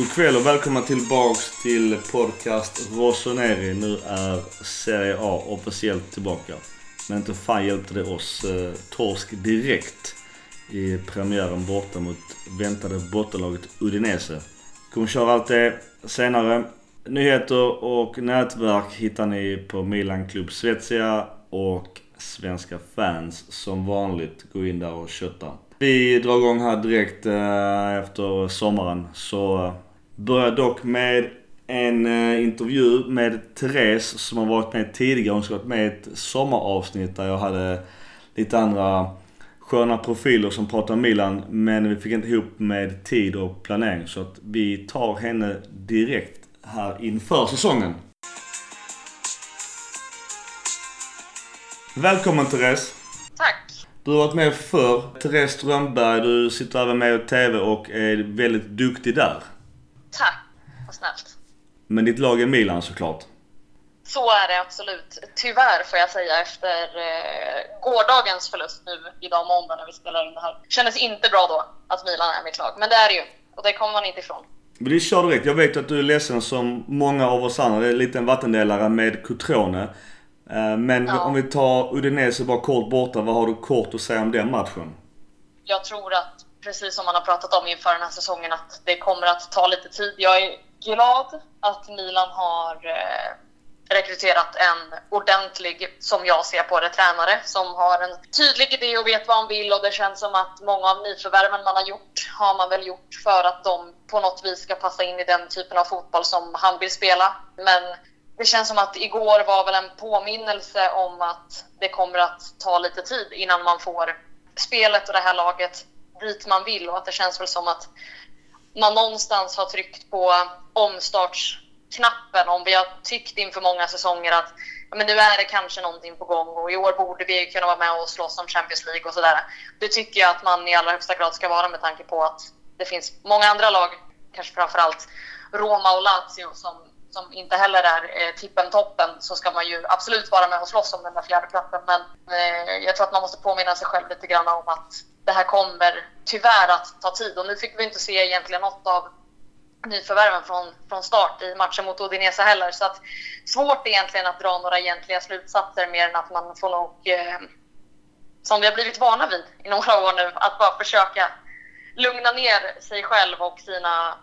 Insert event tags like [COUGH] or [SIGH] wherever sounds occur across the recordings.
God kväll och välkomna tillbaks till podcast Rossoneri. Nu är Serie A officiellt tillbaka. Men inte fan hjälpte det oss. Eh, torsk direkt i premiären borta mot väntade bottenlaget Udinese. Kommer köra allt det senare. Nyheter och nätverk hittar ni på Milan Club Svezia och Svenska fans som vanligt. Gå in där och kötta. Vi drar igång här direkt eh, efter sommaren. Så eh, börjar dock med en eh, intervju med Therese som har varit med tidigare. Hon ska varit med i ett sommaravsnitt där jag hade lite andra sköna profiler som pratar Milan. Men vi fick inte ihop med tid och planering. Så att vi tar henne direkt här inför säsongen. Välkommen Therese! Tack! Du har varit med förr. Therese Strömberg, du sitter även med i TV och är väldigt duktig där. Tack! Vad snällt. Men ditt lag är Milan såklart. Så är det absolut. Tyvärr får jag säga efter eh, gårdagens förlust nu idag måndag när vi spelar in det här. Kändes inte bra då att Milan är mitt lag, men det är det ju. Och det kommer man inte ifrån. Men det kör direkt. Jag vet att du är ledsen som många av oss andra. Det är en vattendelare med Cotrone. Eh, Men Ja. om vi tar Udinese bara kort borta. Vad har du kort att säga om den matchen? Jag tror att, precis som man har pratat om inför den här säsongen, att det kommer att ta lite tid. Jag är glad att Milan har eh, rekryterat en ordentlig, som jag ser på det, tränare som har en tydlig idé och vet vad han vill och det känns som att många av nyförvärven man har gjort har man väl gjort för att de på något vis ska passa in i den typen av fotboll som han vill spela. Men det känns som att igår var väl en påminnelse om att det kommer att ta lite tid innan man får spelet och det här laget dit man vill och att det känns väl som att man någonstans har tryckt på omstartsknappen om vi har tyckt inför många säsonger att ja, men nu är det kanske någonting på gång och i år borde vi kunna vara med och slåss om Champions League och sådär. Det tycker jag att man i allra högsta grad ska vara med tanke på att det finns många andra lag, kanske framförallt Roma och Lazio som, som inte heller är eh, tippen-toppen så ska man ju absolut vara med och slåss om den där fjärdeplatsen. Men eh, jag tror att man måste påminna sig själv lite grann om att det här kommer tyvärr att ta tid och nu fick vi inte se egentligen något av nyförvärven från, från start i matchen mot Odinese heller. Så att svårt egentligen att dra några egentliga slutsatser mer än att man får nog, eh, som vi har blivit vana vid i några år nu, att bara försöka lugna ner sig själv och sina,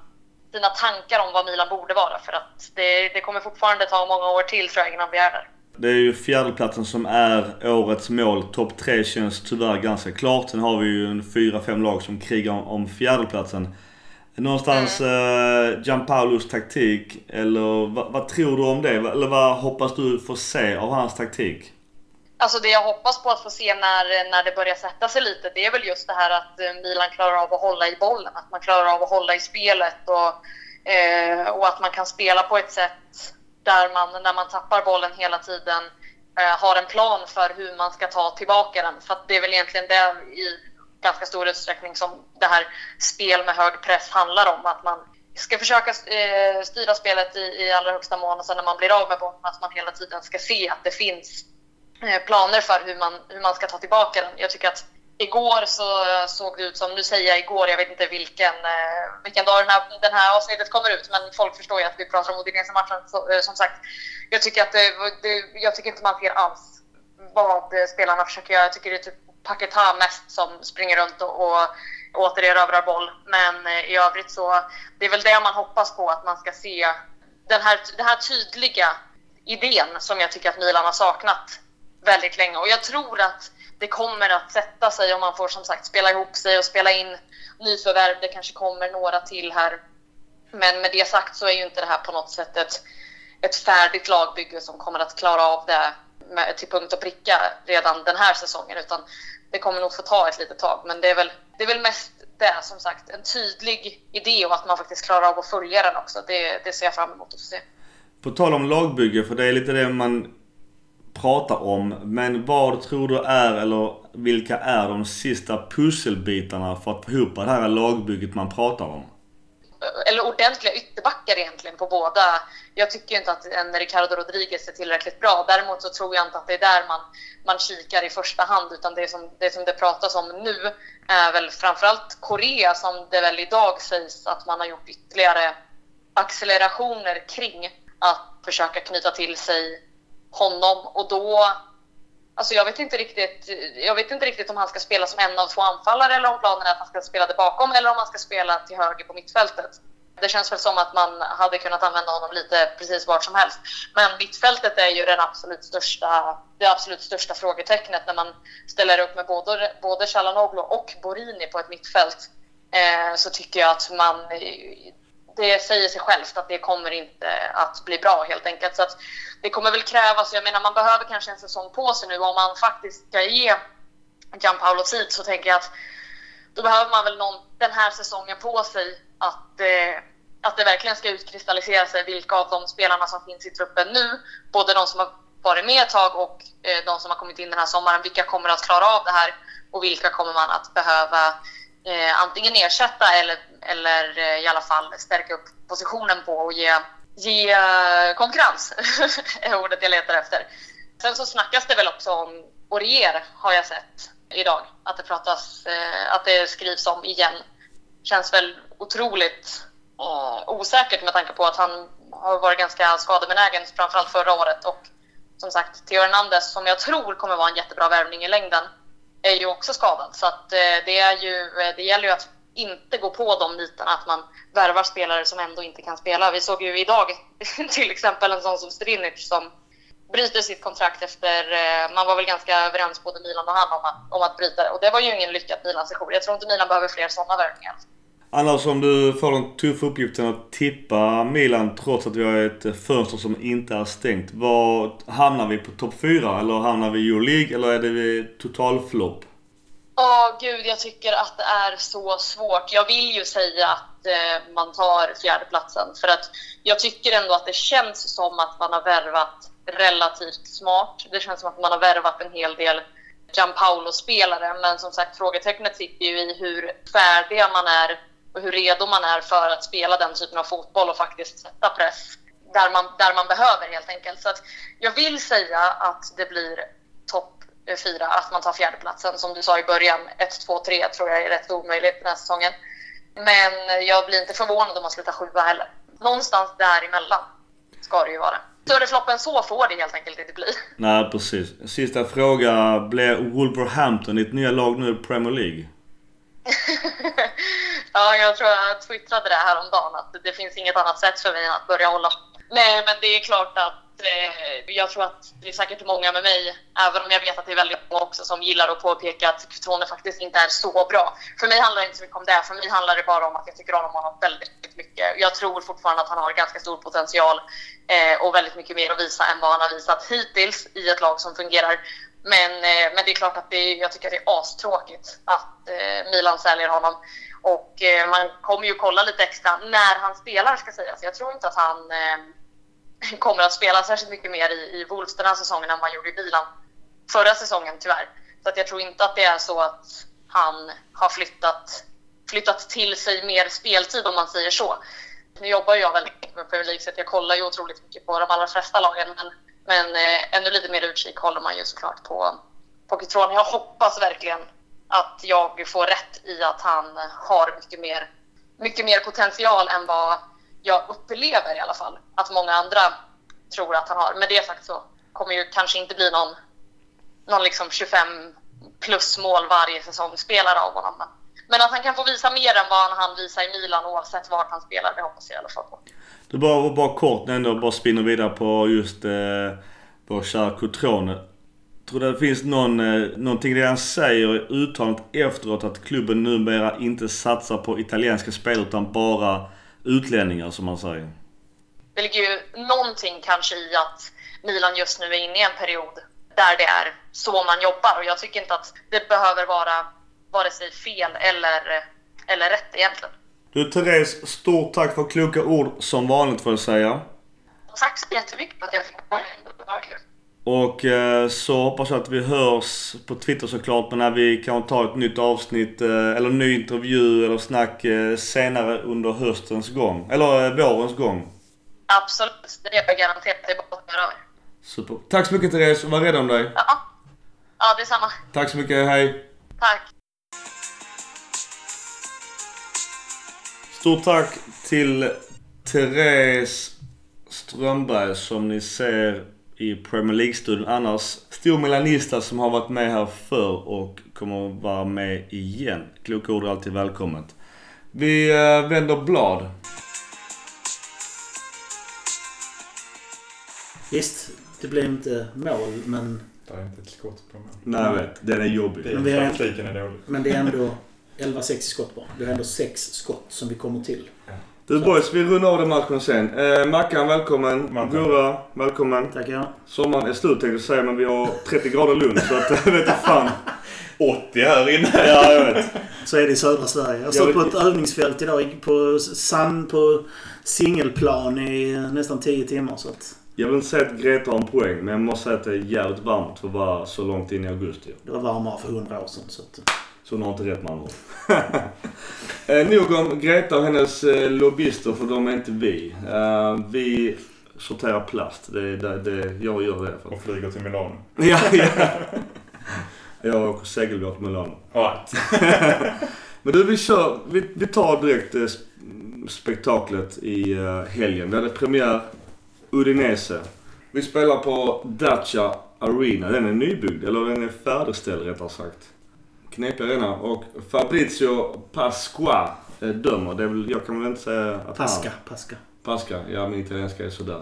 sina tankar om vad Milan borde vara. För att det, det kommer fortfarande ta många år till tror jag innan vi är där. Det är ju fjärdeplatsen som är årets mål. Topp tre känns tyvärr ganska klart. Sen har vi ju en fyra, fem lag som krigar om, om fjärdeplatsen. Någonstans eh, Gianpaulos taktik, eller vad, vad tror du om det? Eller vad hoppas du få se av hans taktik? Alltså det jag hoppas på att få se när, när det börjar sätta sig lite, det är väl just det här att eh, Milan klarar av att hålla i bollen. Att man klarar av att hålla i spelet och, eh, och att man kan spela på ett sätt där man, när man tappar bollen hela tiden, eh, har en plan för hur man ska ta tillbaka den. För att det är väl egentligen det i ganska stor utsträckning som det här spel med hög press handlar om. Att man ska försöka eh, styra spelet i, i allra högsta mån och sen när man blir av med bollen att man hela tiden ska se att det finns Eh, planer för hur man, hur man ska ta tillbaka den. Jag tycker att igår så eh, såg det ut som, nu säger jag igår, jag vet inte vilken, eh, vilken dag den här, den här avsnittet kommer ut, men folk förstår ju att vi pratar om Odinese-matchen som sagt. Jag tycker, att det, det, jag tycker inte man ser alls vad spelarna försöker göra. Jag tycker det är typ Paketa mest som springer runt och, och återerövrar boll. Men i övrigt så, det är väl det man hoppas på, att man ska se den här, den här tydliga idén som jag tycker att Milan har saknat väldigt länge. Och jag tror att det kommer att sätta sig om man får som sagt spela ihop sig och spela in nyförvärv. Det kanske kommer några till här. Men med det sagt så är ju inte det här på något sätt ett, ett färdigt lagbygge som kommer att klara av det med, till punkt och pricka redan den här säsongen. Utan det kommer nog få ta ett litet tag. Men det är väl, det är väl mest det, som sagt, en tydlig idé om att man faktiskt klarar av att följa den också. Det, det ser jag fram emot att få se. På tal om lagbygge, för det är lite det man pratar om. Men vad tror du är, eller vilka är de sista pusselbitarna för att få ihop det här lagbygget man pratar om? eller ordentliga ytterbackar egentligen på båda. Jag tycker inte att en Ricardo Rodriguez är tillräckligt bra. Däremot så tror jag inte att det är där man, man kikar i första hand, utan det som, det som det pratas om nu är väl framförallt Korea som det väl idag sägs att man har gjort ytterligare accelerationer kring att försöka knyta till sig honom och då Alltså jag vet inte riktigt. Jag vet inte riktigt om han ska spela som en av två anfallare eller om planen är att han ska spela där bakom eller om han ska spela till höger på mittfältet. Det känns väl som att man hade kunnat använda honom lite precis vart som helst. Men mittfältet är ju den absolut största, det absolut största frågetecknet när man ställer upp med både, både Chalanoglu och Borini på ett mittfält. Eh, så tycker jag att man det säger sig självt att det kommer inte att bli bra helt enkelt. Så att det kommer väl krävas, jag menar man behöver kanske en säsong på sig nu. Om man faktiskt ska ge Gianpaolo tid så tänker jag att då behöver man väl någon, den här säsongen på sig att, eh, att det verkligen ska utkristallisera sig vilka av de spelarna som finns i truppen nu, både de som har varit med ett tag och eh, de som har kommit in den här sommaren, vilka kommer att klara av det här och vilka kommer man att behöva eh, antingen ersätta eller, eller eh, i alla fall stärka upp positionen på och ge, ge eh, konkurrens, [LAUGHS] är ordet jag letar efter. Sen så snackas det väl också om Orier har jag sett idag, att det pratas, eh, att det skrivs om igen. Känns väl otroligt eh, osäkert med tanke på att han har varit ganska skadebenägen, framförallt förra året. Och som sagt, Theo Hernandez, som jag tror kommer vara en jättebra värvning i längden, är ju också skadad. Så att, eh, det, är ju, eh, det gäller ju att inte gå på de nitarna, att man värvar spelare som ändå inte kan spela. Vi såg ju idag [LAUGHS] till exempel en sån som Strinic som bryter sitt kontrakt efter, eh, man var väl ganska överens både Milan och han om att, om att bryta det. Och det var ju ingen lyckad Milan-session. Jag tror inte Milan behöver fler sådana värvningar. Annars om du får den tuffa uppgiften att tippa Milan trots att vi har ett fönster som inte är stängt. Var hamnar vi på topp 4 eller hamnar vi i Euroleague eller är det totalflopp? Ja, oh, gud, jag tycker att det är så svårt. Jag vill ju säga att eh, man tar fjärdeplatsen för att jag tycker ändå att det känns som att man har värvat relativt smart. Det känns som att man har värvat en hel del Gianpaolo-spelare men som sagt frågetecknet sitter ju i hur färdiga man är och hur redo man är för att spela den typen av fotboll och faktiskt sätta press där man, där man behöver helt enkelt. Så att jag vill säga att det blir topp fyra, att man tar fjärdeplatsen. Som du sa i början, 1, 2, 3 tror jag är rätt omöjligt den här säsongen. Men jag blir inte förvånad om man slutar sjua heller. Någonstans däremellan ska det ju vara. Större flopp än så får det helt enkelt inte bli. Nej, precis. Sista fråga. Blir Wolverhampton ditt nya lag nu i Premier League? [LAUGHS] ja, jag tror jag twittrade det här om dagen att det finns inget annat sätt för mig än att börja hålla. Nej, men det är klart att eh, jag tror att det är säkert många med mig, även om jag vet att det är väldigt många också som gillar att påpeka att Cutrone faktiskt inte är så bra. För mig handlar det inte så mycket om det. För mig handlar det bara om att jag tycker om honom väldigt mycket. Jag tror fortfarande att han har ganska stor potential eh, och väldigt mycket mer att visa än vad han har visat hittills i ett lag som fungerar. Men, eh, men det är klart att det, jag tycker att det är astråkigt att eh, Milan säljer honom. Och eh, man kommer ju kolla lite extra när han spelar ska sägas. Jag tror inte att han eh, [LAUGHS] kommer att spela särskilt mycket mer i, i Wolves den här säsongen än man gjorde i Milan förra säsongen tyvärr. Så att jag tror inte att det är så att han har flyttat, flyttat till sig mer speltid om man säger så. Nu jobbar jag väldigt mycket med Premier League så jag kollar ju otroligt mycket på de allra flesta lagen. Men men eh, ännu lite mer utkik håller man ju såklart på, på Kitron. Jag hoppas verkligen att jag får rätt i att han har mycket mer, mycket mer potential än vad jag upplever i alla fall att många andra tror att han har. Med det sagt så kommer ju kanske inte bli någon, någon liksom 25 plus mål varje säsong spelare av honom. Men att han kan få visa mer än vad han visar i Milan oavsett vart han spelar, det hoppas jag i alla fall på. Du bara, bara kort ändå, bara spinner vidare på just eh, vår kära Cotrone. Tror det finns någon, eh, någonting det han säger i uttalandet efteråt att klubben numera inte satsar på italienska spel utan bara utlänningar som man säger? Det ligger ju någonting kanske i att Milan just nu är inne i en period där det är så man jobbar och jag tycker inte att det behöver vara vare sig fel eller, eller rätt egentligen. Du Therese, stort tack för kloka ord som vanligt får jag säga. Tack så jättemycket för att jag fick vara här. Och eh, så hoppas jag att vi hörs på Twitter såklart, men när vi kan ta ett nytt avsnitt eh, eller ny intervju eller snack eh, senare under höstens gång. Eller vårens gång. Absolut, det gör jag garanterat. Det är bara att höra av Super. Tack så mycket Therese var rädd om dig. Ja, ja detsamma. Tack så mycket, hej. Tack. Stort tack till Therese Strömberg som ni ser i Premier League-studion annars. Stor milanista som har varit med här förr och kommer att vara med igen. Kloka ord är alltid välkommet. Vi eh, vänder blad. Visst, det blev inte mål, men, Det är inte ett skott på mål. Nej, jag vet. Den är jobbig. Det Men vi är dålig. men det är ändå 11-6 i skott bara. Det är ändå sex skott som vi kommer till. Du boys, vi rundar av den matchen sen. Eh, Mackan, välkommen. Mackan. Gurra, välkommen. Tackar. Sommaren är slut tänkte jag säga, men vi har 30 grader lugn så att [LAUGHS] jag vet inte fan. 80 här inne. Ja, jag vet. Så är det i södra Sverige. Jag Jag stod vet- på ett övningsfält idag på, sand, på singelplan i nästan 10 timmar. Så att Jag vill inte säga att Greta har en poäng, men jag måste säga att det är jävligt varmt för att vara så långt in i augusti. det var varmare för 100 år sedan. Så att, Så hon har inte rätt med andra [LAUGHS] eh, Nog om Greta och hennes eh, lobbyister, för de är inte vi. Eh, vi sorterar plast. Det är det, det jag gör det. För. Och flyger till Milano. [LAUGHS] Ja, ja. Jag åker segelbåt till Milano. Alright. [LAUGHS] Men du, vi kör. Vi, vi tar direkt eh, sp- spektaklet i eh, helgen. Vi hade premiär Udinese. Vi spelar på Dacia Arena. Den är nybyggd, eller den är färdigställd rättare sagt. Knepig arena. Och Fabrizio Pasqua eh, dömer. Det är väl, jag kan väl inte säga att Pasca, han... Pasca. Pasca. Ja, min italienska är sådär.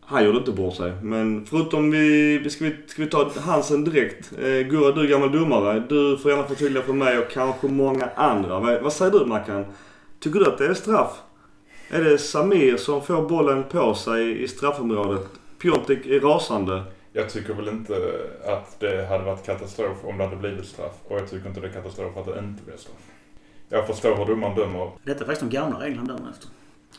Han gjorde inte bort sig. Men förutom vi... vi Ska vi, ska vi ta Hansen direkt? Eh, Gurra, du är gammal domare. Du får gärna förtydliga för mig och kanske många andra. Vad, vad säger du Mackan? Tycker du att det är straff? Är det Samir som får bollen på sig i straffområdet? Piontek är rasande. Jag tycker väl inte att det hade varit katastrof om det hade blivit straff. Och jag tycker inte det är katastrof att det inte blev straff. Jag förstår hur domaren dömer. Detta är faktiskt de gamla reglerna dömer efter.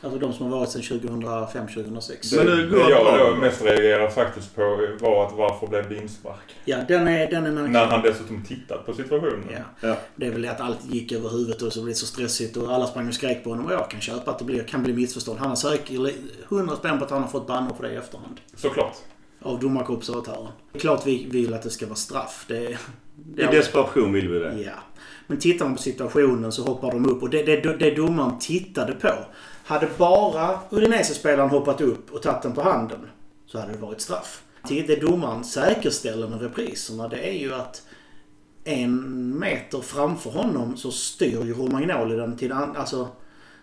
Alltså de som har varit sedan 2005-2006. Men Det, det det går jag då mest reagerar faktiskt på var att varför blev det inspark? Ja, den är, den är. När han dessutom tittat på situationen. Ja. Ja. Det är väl det att allt gick över huvudet och så blev det så stressigt och alla sprang och skrek på honom. Och jag kan köpa att det blir, kan bli missförstånd. Han har säkert 100 spänn på att han har fått bannor för det i efterhand. Såklart. Av domarkorpsövertören. Det är klart vi vill att det ska vara straff. Det, det I desperation vill vi det. Ja. Men tittar man på situationen så hoppar de upp och det, det, det domaren tittade på. Hade bara Udinese-spelaren hoppat upp och tagit den på handen så hade det varit straff. Det domaren säkerställer med repriserna det är ju att en meter framför honom så styr ju Romagnoli den till alltså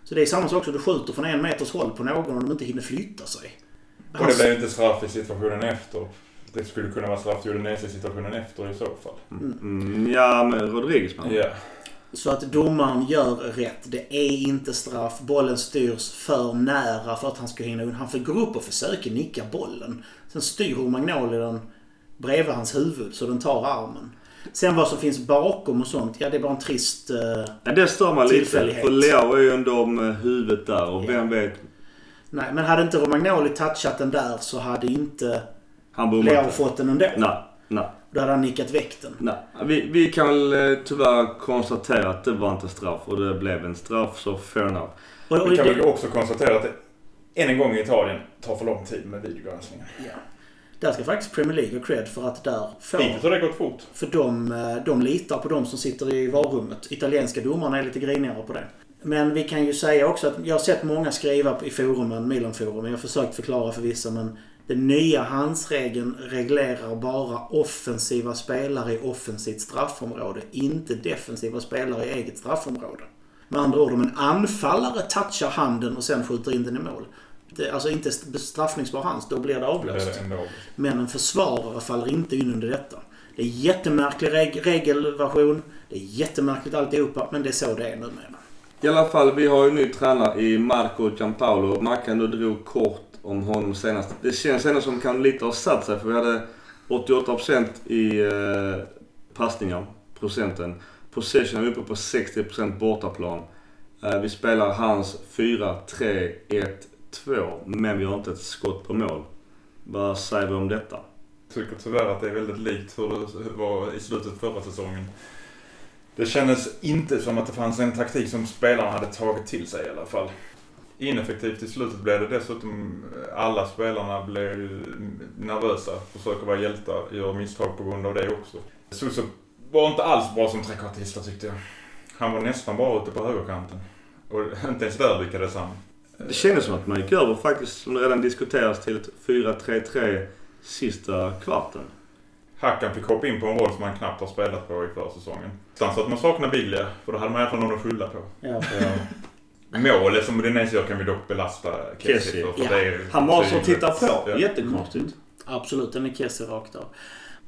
Så det är samma sak som du skjuter från en meters håll på någon och de inte hinner flytta sig. Och det blev inte straff i situationen efter. Det skulle kunna vara straff till Udinese i situationen efter i så fall. Mm, ja, men Rodriguez man. Ja. Så att domaren gör rätt. Det är inte straff. Bollen styrs för nära för att han ska hinna undan. Han får gå upp och försöka nicka bollen. Sen styr Romagnoli den bredvid hans huvud så den tar armen. Sen vad som finns bakom och sånt, ja det är bara en trist... eh, Ja, det stör man lite. För Leo är ju ändå med huvudet där och Ja. vem vet. Nej, men hade inte Romagnoli touchat den där så hade inte Han Leo inte. fått den ändå. Nej, nej. Då hade han nickat väck den. Nej, vi, vi kan väl eh, tyvärr konstatera att det var inte straff och det blev en straff så fair enough. Och, och Vi kan det, väl också konstatera att det än en gång i Italien tar för lång tid med videogranskningen. ja. Där ska faktiskt Premier League ha cred för att där får... Hittills har det gått fort. För de, eh, de litar på de som sitter i varummet. Italienska domarna är lite grinigare på det. Men vi kan ju säga också att jag har sett många skriva i forumen, Milan-forumen. Jag har försökt förklara för vissa men den nya handsregeln reglerar bara offensiva spelare i offensivt straffområde. Inte defensiva spelare i eget straffområde. Med andra ord, om en anfallare touchar handen och sen skjuter in den i mål. Det, alltså inte bestraffningsbar hands, då blir det avblåst. Men en försvarare faller inte in under detta. Det är jättemärklig reg- regelversion. Det är jättemärkligt alltihopa, men det är så det är numera. I alla fall, vi har ju en ny tränare i Marco Giampaolo. Mackan, du drog kort om honom senast. Det känns ändå som kan lite har satt sig för vi hade 88% i eh, passningar, procenten. Possession är uppe på 60% bortaplan. Eh, vi spelar hans 4-3-1-2, men vi har inte ett skott på mål. Vad säger vi om detta? Jag tycker tyvärr att det är väldigt likt hur det var i slutet förra säsongen. Det kändes inte som att det fanns en taktik som spelarna hade tagit till sig i alla fall. Ineffektivt i slutet blev det dessutom. Eh, alla spelarna blev nervösa, försöker vara hjältar, gör misstag på grund av det också. Suso var inte alls bra som trekvartista tyckte jag. Han var nästan bara ute på högerkanten. Och [LAUGHS] inte ens där lyckades han. Det kändes som att man gick över faktiskt, som det redan diskuterats, till ett 4-3-3 sista kvarten. Hackan fick hoppa in på en roll som han knappt har spelat på i försäsongen. Utan så att man saknar Biglia, för då hade man i alla fall någon att skylla på. Ja. Målet som Udinese gör kan vi dock belasta Kessie för. för Ja. det är Han var som tydligt. tittar på. Ja. Jättekonstigt. Absolut, den är Kessie rakt av.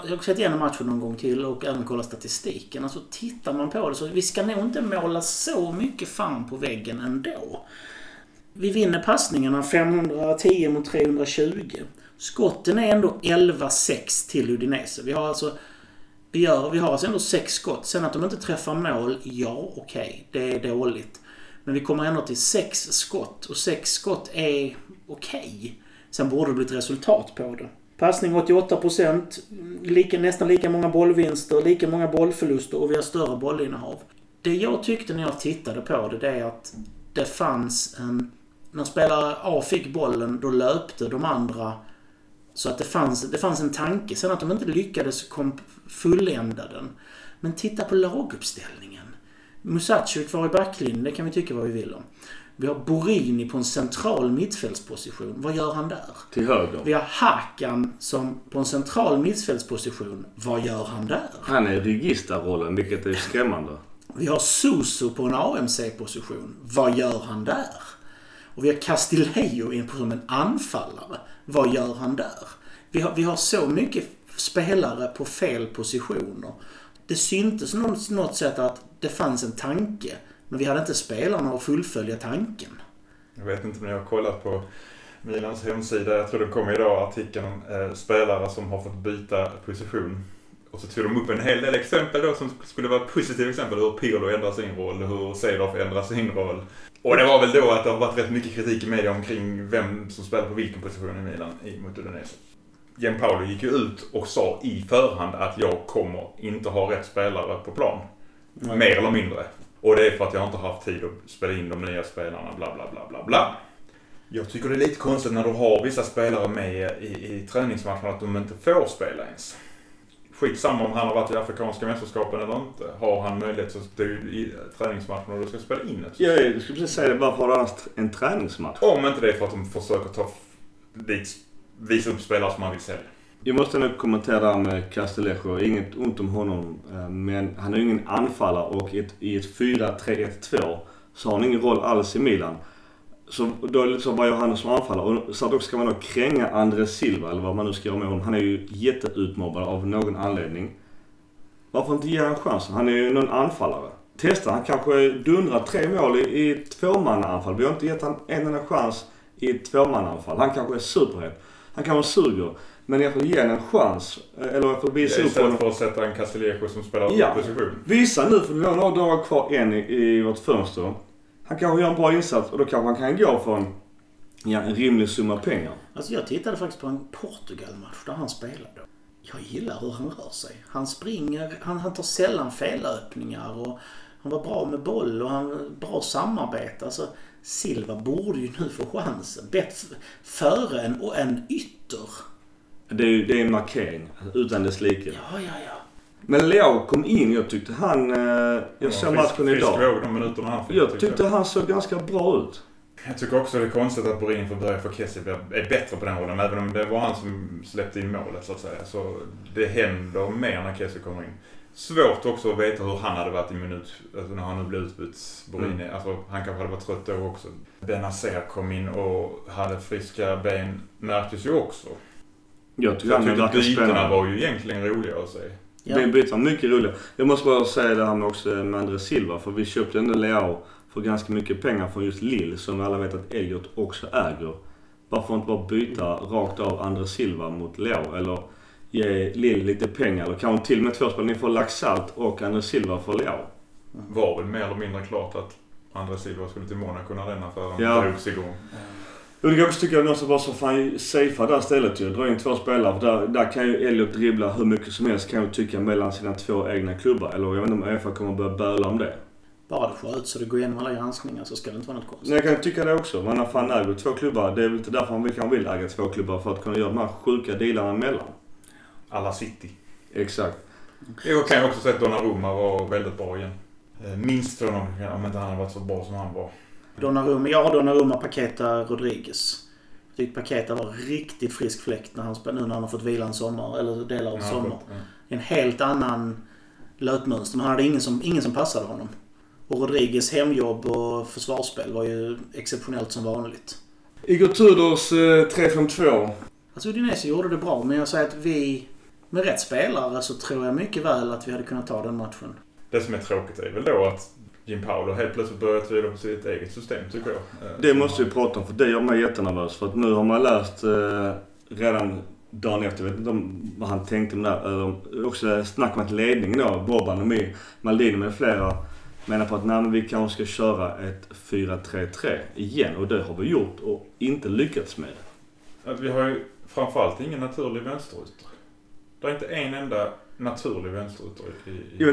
Jag har sett igenom matchen någon gång till och även kollat statistiken. Alltså tittar man på det så vi ska nog inte måla så mycket fan på väggen ändå. Vi vinner passningarna 510 mot 320. Skotten är ändå 11-6 till Udinese. Vi har alltså vi, gör, vi har alltså ändå sex skott. Sen att de inte träffar mål, ja okej, det är dåligt. Men vi kommer ändå till sex skott och sex skott är okej. Sen borde det bli ett resultat på det. Passning 88%, lika, nästan lika många bollvinster, lika många bollförluster och vi har större bollinnehav. Det jag tyckte när jag tittade på det, det är att det fanns en... När spelare A fick bollen, då löpte de andra så att det fanns, det fanns en tanke. Sen att de inte lyckades kom fullända den. Men titta på laguppställningen. Musacic kvar i backlinjen, det kan vi tycka vad vi vill om. Vi har Borini på en central mittfältsposition. Vad gör han där? Till höger. Vi har Hakan som på en central mittfältsposition. Vad gör han där? Han är Rigista-rollen, vilket är skrämmande. Vi har Suso på en AMC-position. Vad gör han där? Och vi har Castillejo in på som en anfallare. Vad gör han där? Vi har, vi har så mycket spelare på fel positioner. Det syntes något, något sätt att det fanns en tanke. Men vi hade inte spelarna att fullfölja tanken. Jag vet inte om ni har kollat på Milans hemsida. Jag tror det kom idag artikeln om eh, spelare som har fått byta position. Och så tog de upp en hel del exempel då som skulle vara positiva exempel. Hur Pirlo ändrar sin roll, hur Seedorf ändrar sin roll. Och det var väl då att det har varit rätt mycket kritik i media omkring vem som spelar på vilken position i Milan i mot Udinese. Gianpaolo gick ju ut och sa i förhand att jag kommer inte ha rätt spelare på plan. Mer eller mindre. Och det är för att jag inte har haft tid att spela in de nya spelarna, bla bla bla bla bla. Jag tycker det är lite konstigt när du har vissa spelare med i, i träningsmatchen att de inte får spela ens. Skitsamma om han har varit i Afrikanska mästerskapen eller inte. Har han möjlighet att stå i träningsmatchen och du ska spela in ett. Ja, jag skulle precis säga det. Varför har du annars en träningsmatch? Om inte det är för att de försöker ta dit, visa upp spelare som man vill sälja. Jag måste nog kommentera det med Castillejo. Inget ont om honom. eh, Men han är ju ingen anfallare och i ett, i ett 4-3-1-2 så har han ingen roll alls i Milan. Så då är det lite så, vad gör han som anfallare? Och så att också ska man då kränga Andres Silva, eller vad man nu ska göra med honom. Han är ju jätteutmobbad av någon anledning. Varför inte ge honom chansen? Han är ju någon anfallare. Testa, han kanske dundrar tre mål i, i tvåmannaanfall. Vi har inte gett honom en enda chans i ett tvåmannaanfall. Han kanske är superhet. Han kanske suger. Men jag får ge honom en chans. eh, Eller jag får visa upp honom. Istället för att sätta en Castillejo som spelar Ja. position. Visa nu, för vi har några dagar kvar än i, i vårt fönster. Han kanske gör en bra insats och då kanske han kan gå för en, ja, en rimlig summa pengar. Alltså jag tittade faktiskt på en Portugal-match där han spelade. Jag gillar hur han rör sig. Han springer, han, han tar sällan felöppningar och han var bra med boll och han bra samarbete. Alltså Silva borde ju nu få chansen. Bett före en, och en ytter. Det är ju det är en markering utan dess like. Ja, ja, ja. Men Leo kom in. Jag tyckte han... Eh, jag såg matchen Frisk idag. ihåg de minuterna han fick. Jag tyckte han såg ganska bra ut. Jag tycker också det är konstigt att Borin får börja för Kessie är bättre på den rollen. Även om det var han som släppte in målet så att säga. Så det händer mer när Kessie kommer in. Svårt också att veta hur han hade varit i minut, alltså när han nu blev utbytt. Borini. Mm. Alltså, han kanske hade varit trött då också. Benazer kom in och hade friska ben. Märktes ju också. Jag tycker jag tyckte verkar bytena var ju egentligen roliga att se. Ja. Det bytet var mycket roligare. Jag måste bara säga det här med också med Andres Silva. För vi köpte ändå Leao för ganska mycket pengar från just Lille som alla vet att Elliot också äger. Varför inte bara byta rakt av Andres Silva mot Leao? Eller ge Lille lite pengar. Eller kanske till och med två spelare. Ni får Laxalt och Andres Silva för Leao. Var väl mer eller mindre klart att Andra Silva skulle till Monaco när den affären Ja. drogs igång. Och det kan också tycka att någon som var så fan safea där stället ju. Dra in två spelare. För där, där kan ju Elliot dribbla hur mycket som helst kan jag tycka mellan sina två egna klubbar. Eller jag vet inte om Uefa kommer börja böla om det. Bara det sköts så det går igenom alla granskningar så ska det inte vara något konstigt. Nej, jag kan tycka det också. Man har fan äger två klubbar. Det är väl inte därför man vill, kan vill äga två klubbar. För att kunna göra de här sjuka dealarna emellan. Alla City. Exakt. Jag kan ju också säga att Donnarumma var väldigt bra igen. Eh, Minst jag nog, om inte han hade varit så bra som han var. Donnarumma, ja Donnarumma, Paqueta, Rodriguez. Jag tyckte Paqueta var riktigt frisk fläkt när han, spel- nu när han har fått vila en sommar, eller delar av Ja, sommar. ja. En helt annan löpmönster. Men han hade ingen som, ingen som passade honom. Och Rodriguez hemjobb och försvarsspel var ju exceptionellt som vanligt. Igor Tudors eh, 3-5-2. Alltså Udinese gjorde det bra, men jag säger att vi med rätt spelare så tror jag mycket väl att vi hade kunnat ta den matchen. Det som är tråkigt är väl då att Jim Paolo helt plötsligt börjar tvivla på sitt eget system tycker jag. Eh, Det måste vi prata om för det gör mig jättenervös. För att nu har man läst eh, redan dagen efter, jag vet inte om vad han tänkte med det eller också snack att ledningen då, Boban och Maldini med flera menar på att nej, men vi kanske ska köra ett 4-3-3 igen. Och det har vi gjort och inte lyckats med. Vi har ju framförallt ingen naturlig vänsterytter. Det är inte en enda naturlig vänsterytter i... i... Jag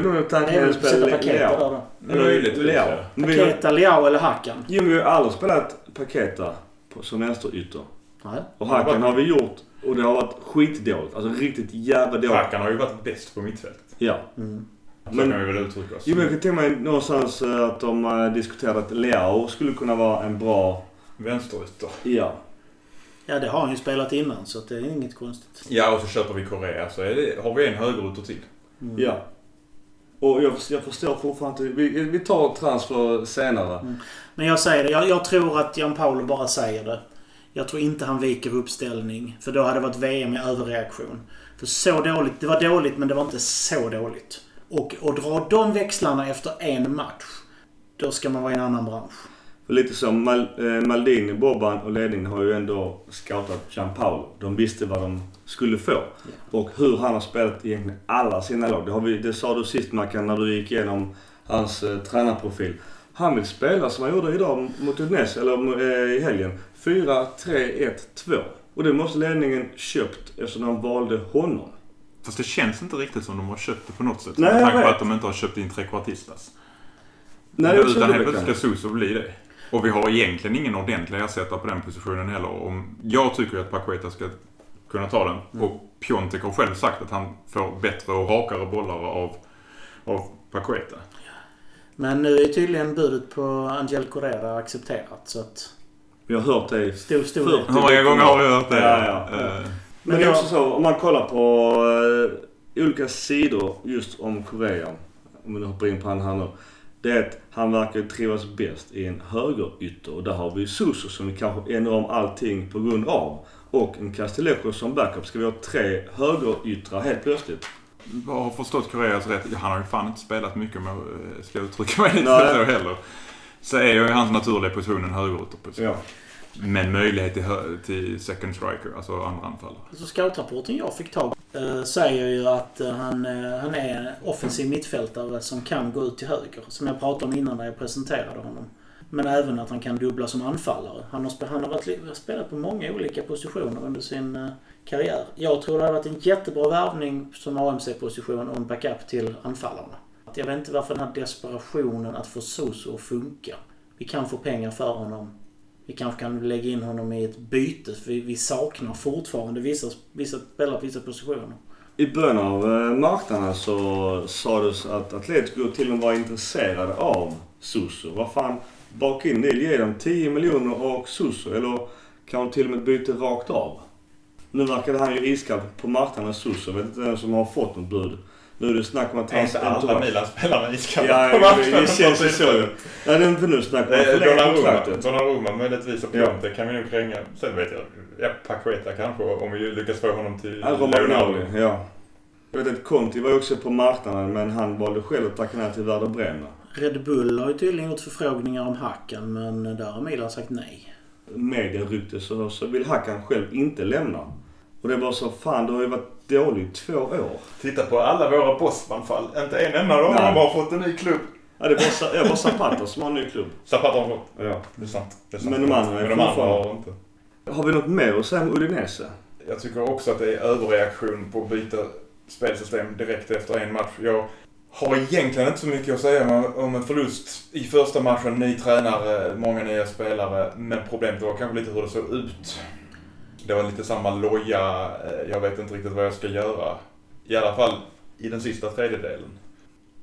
väl att att sätta spela Paqueta där Leao. då. Leao. vi har- Paqueta, Leao eller Hakan? Jo, men vi har aldrig spelat Paketa som vänsterytter. Nej. Och Hakan har vi gjort och det har varit skitdåligt. Alltså riktigt jävla dåligt. Hakan har ju varit bäst på mittfältet. Ja. Mm. Så Men- kan vi väl uttrycka oss. Jo, men jag kan tänka mig någonstans eh, att de eh, diskuterade att Leao skulle kunna vara en bra... Vänsterytter. Ja. Ja, det har han ju spelat innan så att det är inget konstigt. Ja, och så köper vi Korea så är det, har vi en högerytter till. Mm. Ja. Och jag, jag förstår fortfarande inte. Vi, vi tar transfer senare. Men jag säger det, jag, jag tror att Jan Paolo bara säger det. Jag tror inte han viker uppställning. För då hade det varit VM i överreaktion. För så dåligt, det var dåligt men det var inte så dåligt. Och att dra de växlarna efter en match. Då ska man vara i en annan bransch. För lite som Mal, eh, Maldini, Boban och ledningen har ju ändå scoutat Gianpaolo. De visste vad de skulle få. Och hur han har spelat egentligen alla sina lag. Det, vi, det sa du sist Mackan när du gick igenom hans eh, tränarprofil. Han vill spela som han gjorde idag mot Udinese, eller eh, i helgen. 4-3-1-2. Och det måste ledningen köpt eftersom de valde honom. Fast det känns inte riktigt som de har köpt det på något sätt. Nej, med tanke på att de inte har köpt in trekvartistas. Nej, Utan helt plötsligt ska Suso bli det. Och vi har egentligen ingen ordentlig ersättare på den positionen heller. Om, jag tycker att Paqueta ska kunna ta den. Mm. Och Piontek har själv sagt att han får bättre och rakare bollar av, av Paqueta. Men nu är tydligen budet på Angel Correa accepterat. Så att... Vi har hört det Stor, stor. Hur många gånger har vi hört det? Ja, ja. Eh, Men Men det är också så, om man kollar på eh, olika sidor just om Korea. Om vi nu hoppar in på han här nu. Det är att han verkar trivas bäst i en högerytter. Och där har vi Suso som vi kanske ändrar om allting på grund av. Och en Castillejo som backup. Ska vi ha tre högeryttrar helt plötsligt? Vad har förstått Koreas rätt? Han har ju fan inte spelat mycket med, eh, ska jag uttrycka mig lite [LAUGHS] så heller. Så är ju hans naturliga position en högerytterposition. Ja. Men möjlighet till, till second striker, alltså andra anfallare. Så scoutrapporten jag fick tag eh, Eh, säger ju att eh, han, eh, han är en offensiv mittfältare som kan gå ut till höger. Som jag pratade om innan när jag presenterade honom. Men även att han kan dubbla som anfallare. Han har, han har varit, spelat på många olika positioner under sin karriär. Jag tror det hade varit en jättebra värvning som AMC-position och en backup till anfallarna. Jag vet inte varför den här desperationen att få Soso att funka. Vi kan få pengar för honom. Vi kanske kan lägga in honom i ett byte för vi, saknar fortfarande vissa, vissa spelare på vissa positioner. I början av eh, marknaden så sades att Atletico till och med var intresserade av Suso. Vad fan, baka in det, ge dem 10 miljoner och Suso. Eller kanske till och med byte rakt av. Nu verkade han ju iskall på marknaden Suso. Jag vet inte vem som har fått något bud. Nu är det snack om att hans entourage- Milan-spelarna iskalla Ja, [LAUGHS] det, det känns ju så. Ja, det är inte nu snack om att förlänga kontraktet. Donnarumma möjligtvis och Ja. Piontek kan vi nog kränga. Sen vet jag, ja, Paqueta kanske om vi lyckas få honom till Ja, Romagnoli, ja. Jag vet att Conti var också på marknaden men han valde själv att tacka nej till Werder Bremen. Red Bull har ju tydligen gjort förfrågningar om Hacken men där har Milan sagt nej. medierykte så, så vill Hakan själv inte lämna. Och det var så, fan det har ju varit dåligt i två år. Titta på alla våra Bosman-fall. Inte en enda av dem har bara fått en ny klubb. Ja, det Sa- det var Zapata som har en ny klubb. Zapata har fått. Ja. Det är sant. Det är sant. Men de andra är Men de andra fortfarande- har inte. Har vi något mer att säga om Udinese? Jag tycker också att det är överreaktion på att byta spelsystem direkt efter en match. Jag har egentligen inte så mycket att säga om- om en förlust i första matchen. Ny tränare, många nya spelare. Men problemet var kanske lite hur det såg ut. Det var lite samma loja, eh, jag vet inte riktigt vad jag ska göra. I alla fall i den sista tredjedelen.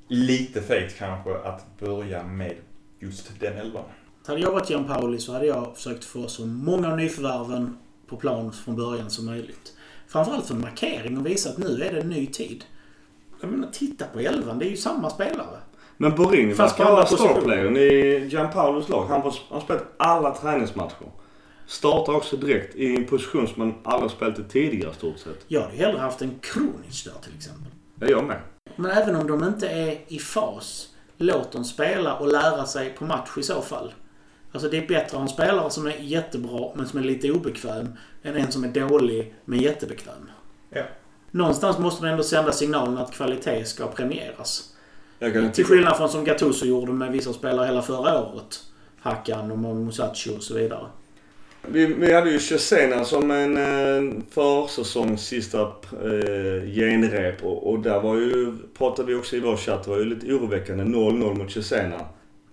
Lite fegt kanske att börja med just den elvan. hade jag varit Gianpaoli så hade jag försökt få så många nyförvärven på plan från början som möjligt. Framförallt för en markering och visa att nu är det en ny tid. Jag menar, titta på elvan. Det är ju samma spelare. Men på verkar vara startplayern i Gianpaulos lag. Han har han har spelat alla träningsmatcher. Startar också direkt i en position som man aldrig spelat i tidigare stort sett. Jag hade hellre haft en Kronic där till exempel. Det är jag med. Men även om de inte är i fas, låt dem spela och lära sig på match i så fall. Alltså det är bättre att ha en spelare som är jättebra men som är lite obekväm än en som är dålig men jättebekväm. Ja. Någonstans måste man ändå sända signalen att kvalitet ska premieras. Jag kan Till skillnad från som Gattuso gjorde med vissa spelare hela förra året. Hakan och Musacho och så vidare. Vi, vi hade ju Cesena som en eh, försäsongs sista eh, genrep och, och där var ju, pratade vi också i vår chatt, det var ju lite oroväckande 0-0 mot Cesena.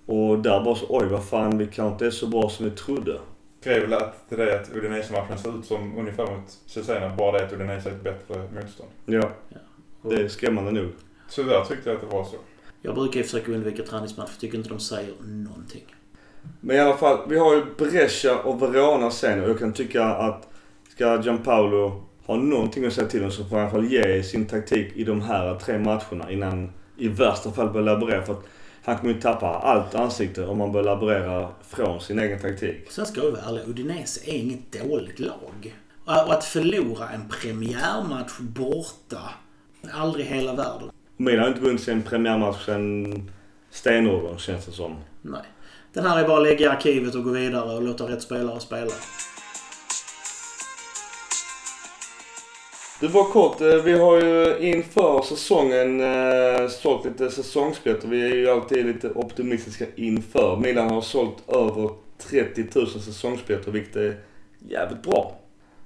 Och där bara så, oj vad fan vi kanske inte är så bra som vi trodde. skrev väl att till det att Udinese-matchen ser ut som ungefär mot Cesena, bara det att Udinese är ett bättre motstånd. Ja. Ja. Det är skrämmande nog. Tyvärr tyckte jag att det var så. Jag brukar ju försöka undvika träningsmatch för jag tycker inte de säger någonting. Men i alla fall, vi har ju Brescia och Verona sen och jag kan tycka att ska Gianpaolo ha någonting att säga till om så får han i alla fall ge sin taktik i de här tre matcherna innan i värsta fall börjar laborera. För att han kommer ju tappa allt ansikte om man börjar laborera från sin egen taktik. Sen ska vi vara ärliga, Udinese är inget dåligt lag. Och att förlora en premiärmatch borta, aldrig hela världen. Milan har inte vunnit sin premiärmatch sen stenåldern känns det som. Nej. Den här är bara att lägga i arkivet och gå vidare och låta rätt spelare spela. Du var kort, eh, vi har ju inför säsongen eh, sålt lite säsongsbiljetter. Vi är ju alltid lite optimistiska inför. Milan har sålt över 30 000 säsongsbiljetter vilket är jävligt bra.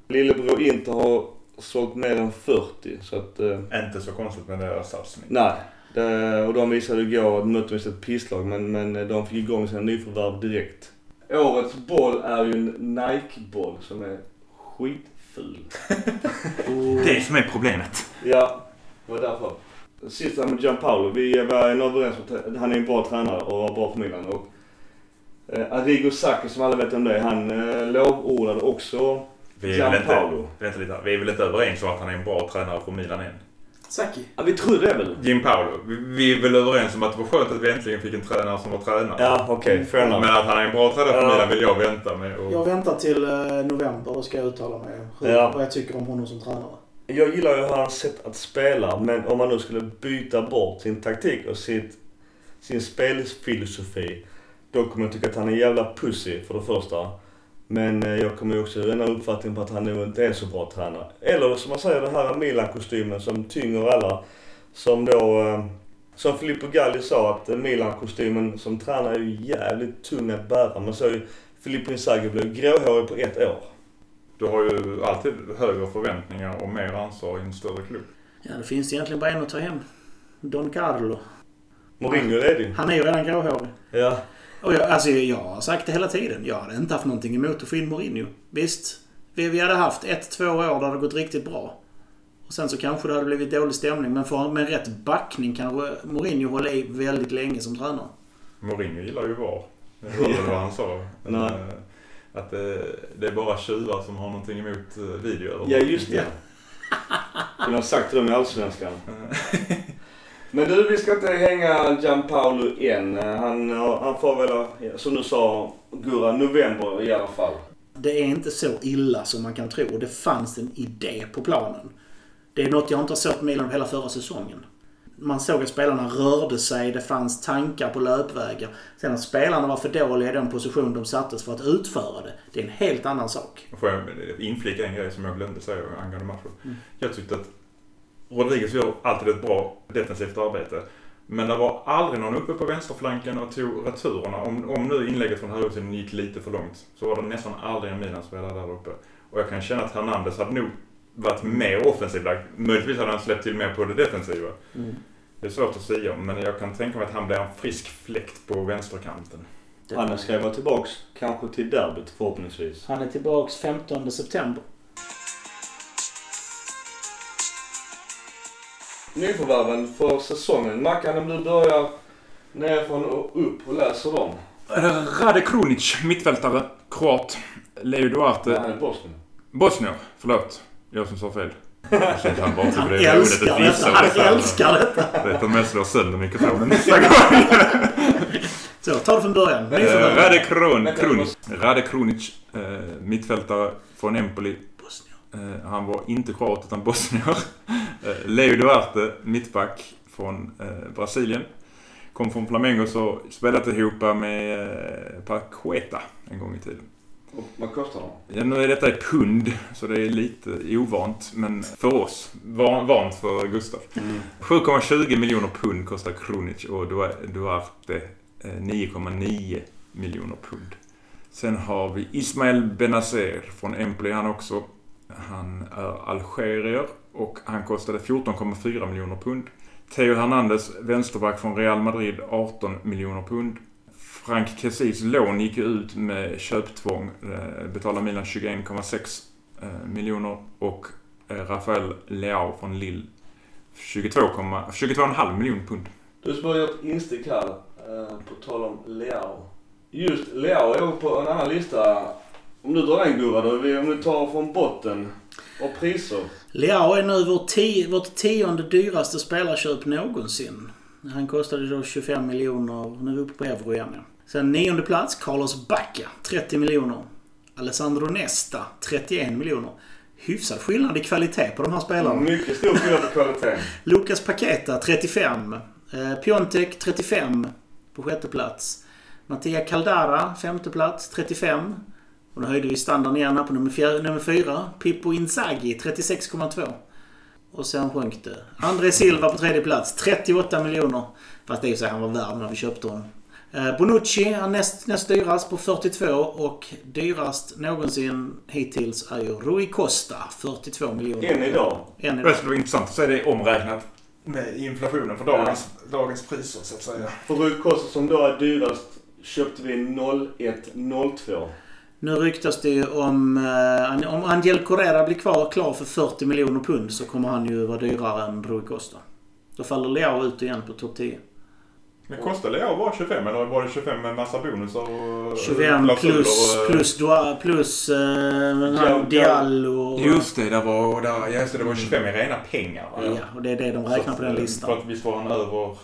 Lillebror Inter har sålt mer än 40 så att... Eh, Inte så konstigt med deras satsning. nej. Det, och de visade igår att de mötte visst ett pisslag men, men de fick igång sina nyförvärv direkt. Årets boll är ju en Nike-boll som är skitful. [LAUGHS] Det som är problemet. Ja, det var därför. Sista med Gianpaolo. Vi var överens om att han är en bra tränare och var bra för Milan. Och, eh, Arrigo Sacchi som alla vet om det är, han eh, lovordade också Vi är, väl inte, Gianpaolo. vänta lite, vi är väl inte överens om att han är en bra tränare för Milan än? Saki. Ja, vi trodde det väl? Jim Paolo. Vi, vi är väl överens om att det var skönt att vi äntligen fick en tränare som var tränare. Ja, okej. fair enough. Men att han är en bra tränare för. Milan vill jag vänta med. Och... Jag väntar till eh, november, då ska jag uttala mig hur, Ja. vad jag tycker om honom som tränare. Jag gillar ju hans sätt att spela men om man nu skulle byta bort sin taktik och sitt, sin spelfilosofi. Då kommer jag tycka att han är en jävla pussy för det första. Men eh, jag kommer ju också ändra uppfattning på att han nog inte är så bra tränare. Eller som man säger den här Milan-kostymen som tynger alla. Som då, eh, som Filippo Galli sa att Milan-kostymen som tränare är ju jävligt tung att bära. Man såg ju Filippo Inzaghi blev gråhårig på ett år. Du har ju alltid högre förväntningar och mer ansvar i en större klubb. Ja, det finns egentligen bara en att ta hem. Don Carlo. Mourinho är ledig. Han är ju redan gråhårig. Ja. Och jag, alltså jag har sagt det hela tiden. Jag hade inte haft någonting emot att få in Mourinho. Visst, vi, vi hade haft ett, två år där det hade gått riktigt bra. Och sen så kanske det hade blivit dålig stämning. Men för, med rätt backning kanske Mourinho håller i väldigt länge som tränare. Mourinho gillar ju VAR. Jag hörde [LAUGHS] vad han sa. Nej. Eh, Att det, det är bara tjuvar som har någonting emot eh, video. Ja, just det. Kunde ha sagt dem i Allsvenskan. [LAUGHS] Men du, vi ska inte hänga Gianpaolo än. Han, han får väl, som du sa, Gurra, november i alla fall. Det är inte så illa som man kan tro. Det fanns en idé på planen. Det är något jag inte har sett Milan hela förra säsongen. Man såg att spelarna rörde sig, det fanns tankar på löpvägar. Sen att spelarna var för dåliga i den position de sattes för att utföra det, det är en helt annan sak. Får jag inflika en grej som jag glömde säga angående matchen. Jag tyckte att Rodriguez gör alltid ett bra defensivt arbete. Men det var aldrig någon uppe på vänsterflanken och tog returerna. Om, om nu inlägget från högersidan gick lite för långt så var det nästan aldrig en Milan-spelare där uppe. Och jag kan känna att Hernandez hade nog varit mer offensivt lagd. Möjligtvis hade han släppt till mer på det defensiva. Det är svårt att säga om, men jag kan tänka mig att han blir en frisk fläkt på vänsterkanten. Han ska vara tillbaks kanske till derbyt förhoppningsvis. Han är tillbaks 15 september. Nyförvärven för säsongen. Mackan, om du börjar nerifrån och upp och läser dem. Rade Krunic, mittfältare, kroat. Leo Duarte, Han är Bosnien. bosnier. Förlåt. Jag som sa fel. Han bara Han det älskar dissa detta. Han älskar detta. Vet om jag slår sönder mikrofonen nästa gång. [LAUGHS] Så, ta det från början. Eh. Rade Kron, Krunic. Rade Krunic, eh, mittfältare från Empoli. Bosnien. Eh, han var inte kroat utan bosnier. Eh, Leo Duarte, mittback från eh, Brasilien. Kom från Flamengo så spelat ihop med eh, Paqueta en gång i tiden. Och Vad kostar de? Ja, nu är detta i pund, så det är lite ovant. Men för oss, van, vant för Gustav. 7,20 miljoner pund kostar Krunic och Dua- Duarte eh, 9,9 miljoner pund. Sen har vi Ismael Benazer från Empoli han också. Han är algerier och han kostade 14,4 miljoner pund. Theo Hernandez, vänsterback från Real Madrid, 18 miljoner pund. Frank Kessis lån gick ju ut med köptvång. Eh, betalade Milan 21,6 eh, miljoner och eh, Rafael Leao från Lille 22,5 miljoner pund. Du som har gjort instick här, på tal om Leao. Just Leao är på en annan lista. Om du drar den Gurra då, om du tar från botten och priser. Leao är nu vårt, tio, vårt tionde dyraste spelarköp någonsin. Han kostade då 25 miljoner. Nu är vi uppe på euro igen. Ja. Sen nionde plats, Carlos Bacca, 30 miljoner. Alessandro Nesta, 31 miljoner. Hyfsad skillnad i kvalitet på de här spelarna. Mycket stor skillnad på kvaliteten. Lucas Paqueta 35. Eh, Piontek 35 på sjätte plats. Mattia Caldara femte plats 35. Och då höjde vi standarden igen här på nummer, fjär, nummer fyra. Pippo Inzaghi 36,2. Och sen sjönk det. André Silva på tredje plats 38 miljoner. Fast det är ju så han var värd när vi köpte honom. Eh, Bonucci är näst, näst dyrast på 42 och dyrast någonsin hittills är ju Rui Costa 42 miljoner. Än idag. Än Det idag. skulle vara intressant att se det omräknat med inflationen för dagens, dagens priser så att säga. För Rui Costa som då är dyrast köpte vi 0102. Nu ryktas det ju om... Eh, om Angel Correa blir kvar, klar för 40 miljoner pund så kommer han ju vara dyrare än Rui Costa. Då faller Leao ut igen på topp 10. Men kostar Leao bara 25 eller var det 25 med massa bonusar och 25 klausuler plus, och, eh, plus, Dua, plus eh, Ja, han Diallo. Just det, det var, där, just det, det var 25 i rena pengar. va? Ja, och det är det de räknar på den Så, listan. För att visst var han över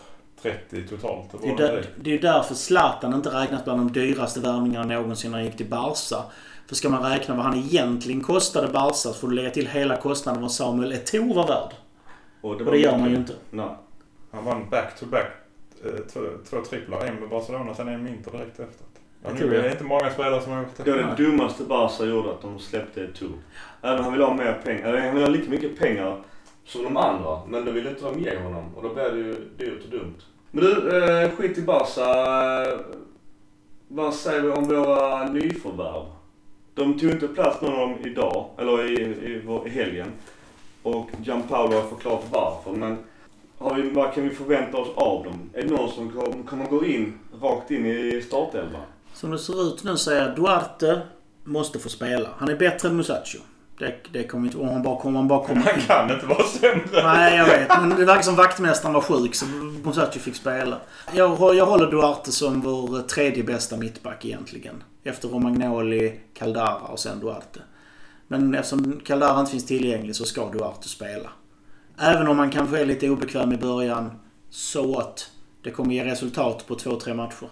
30 totalt? Det är, där, det? det är ju därför Zlatan inte räknas bland de dyraste värvningarna någonsin när han gick till Barca. För ska man räkna vad han egentligen kostade Barca så får du lägga till hela kostnaden vad Samuel Eto'o var värd. Och Och det gör man ju inte. Nej. Han vann back-to-back eh, två, två tripplar. En med Barcelona, sen en med Inter direkt efter. Ja, nu är det. det inte många spelare som har gjort Det var det. det dummaste Barca gjorde, att de släppte ett tur. Även han ville ha mer pengar, eller han ville ha lika mycket pengar som de andra. Men då ville inte de ge honom och då blev det ju dyrt och dumt. Men du, eh, skit i Barca. Vad säger vi om våra nyförvärv? De tog inte plats någon av dem idag, eller i, i, i helgen. Och Gianpaolo har förklarat varför. Men har vi, vad kan vi förvänta oss av dem? Är det någon som kommer, kommer gå in, rakt in i startelvan? Som det ser ut nu så är Duarte måste få spela. Han är bättre än Musacho. Det, det kommer inte... Om han bara kommer... Han bara kommer Han kan inte vara sämre. Nej, jag vet. Men det verkar som vaktmästaren var sjuk så Musacho fick spela. Jag, jag håller Duarte som vår tredje bästa mittback egentligen. Efter Romagnoli, Caldara och sen Duarte. Men eftersom Caldara inte finns tillgänglig så ska Duarte spela. Även om han kanske är lite obekväm i början. Så att det kommer ge resultat på två, tre matcher.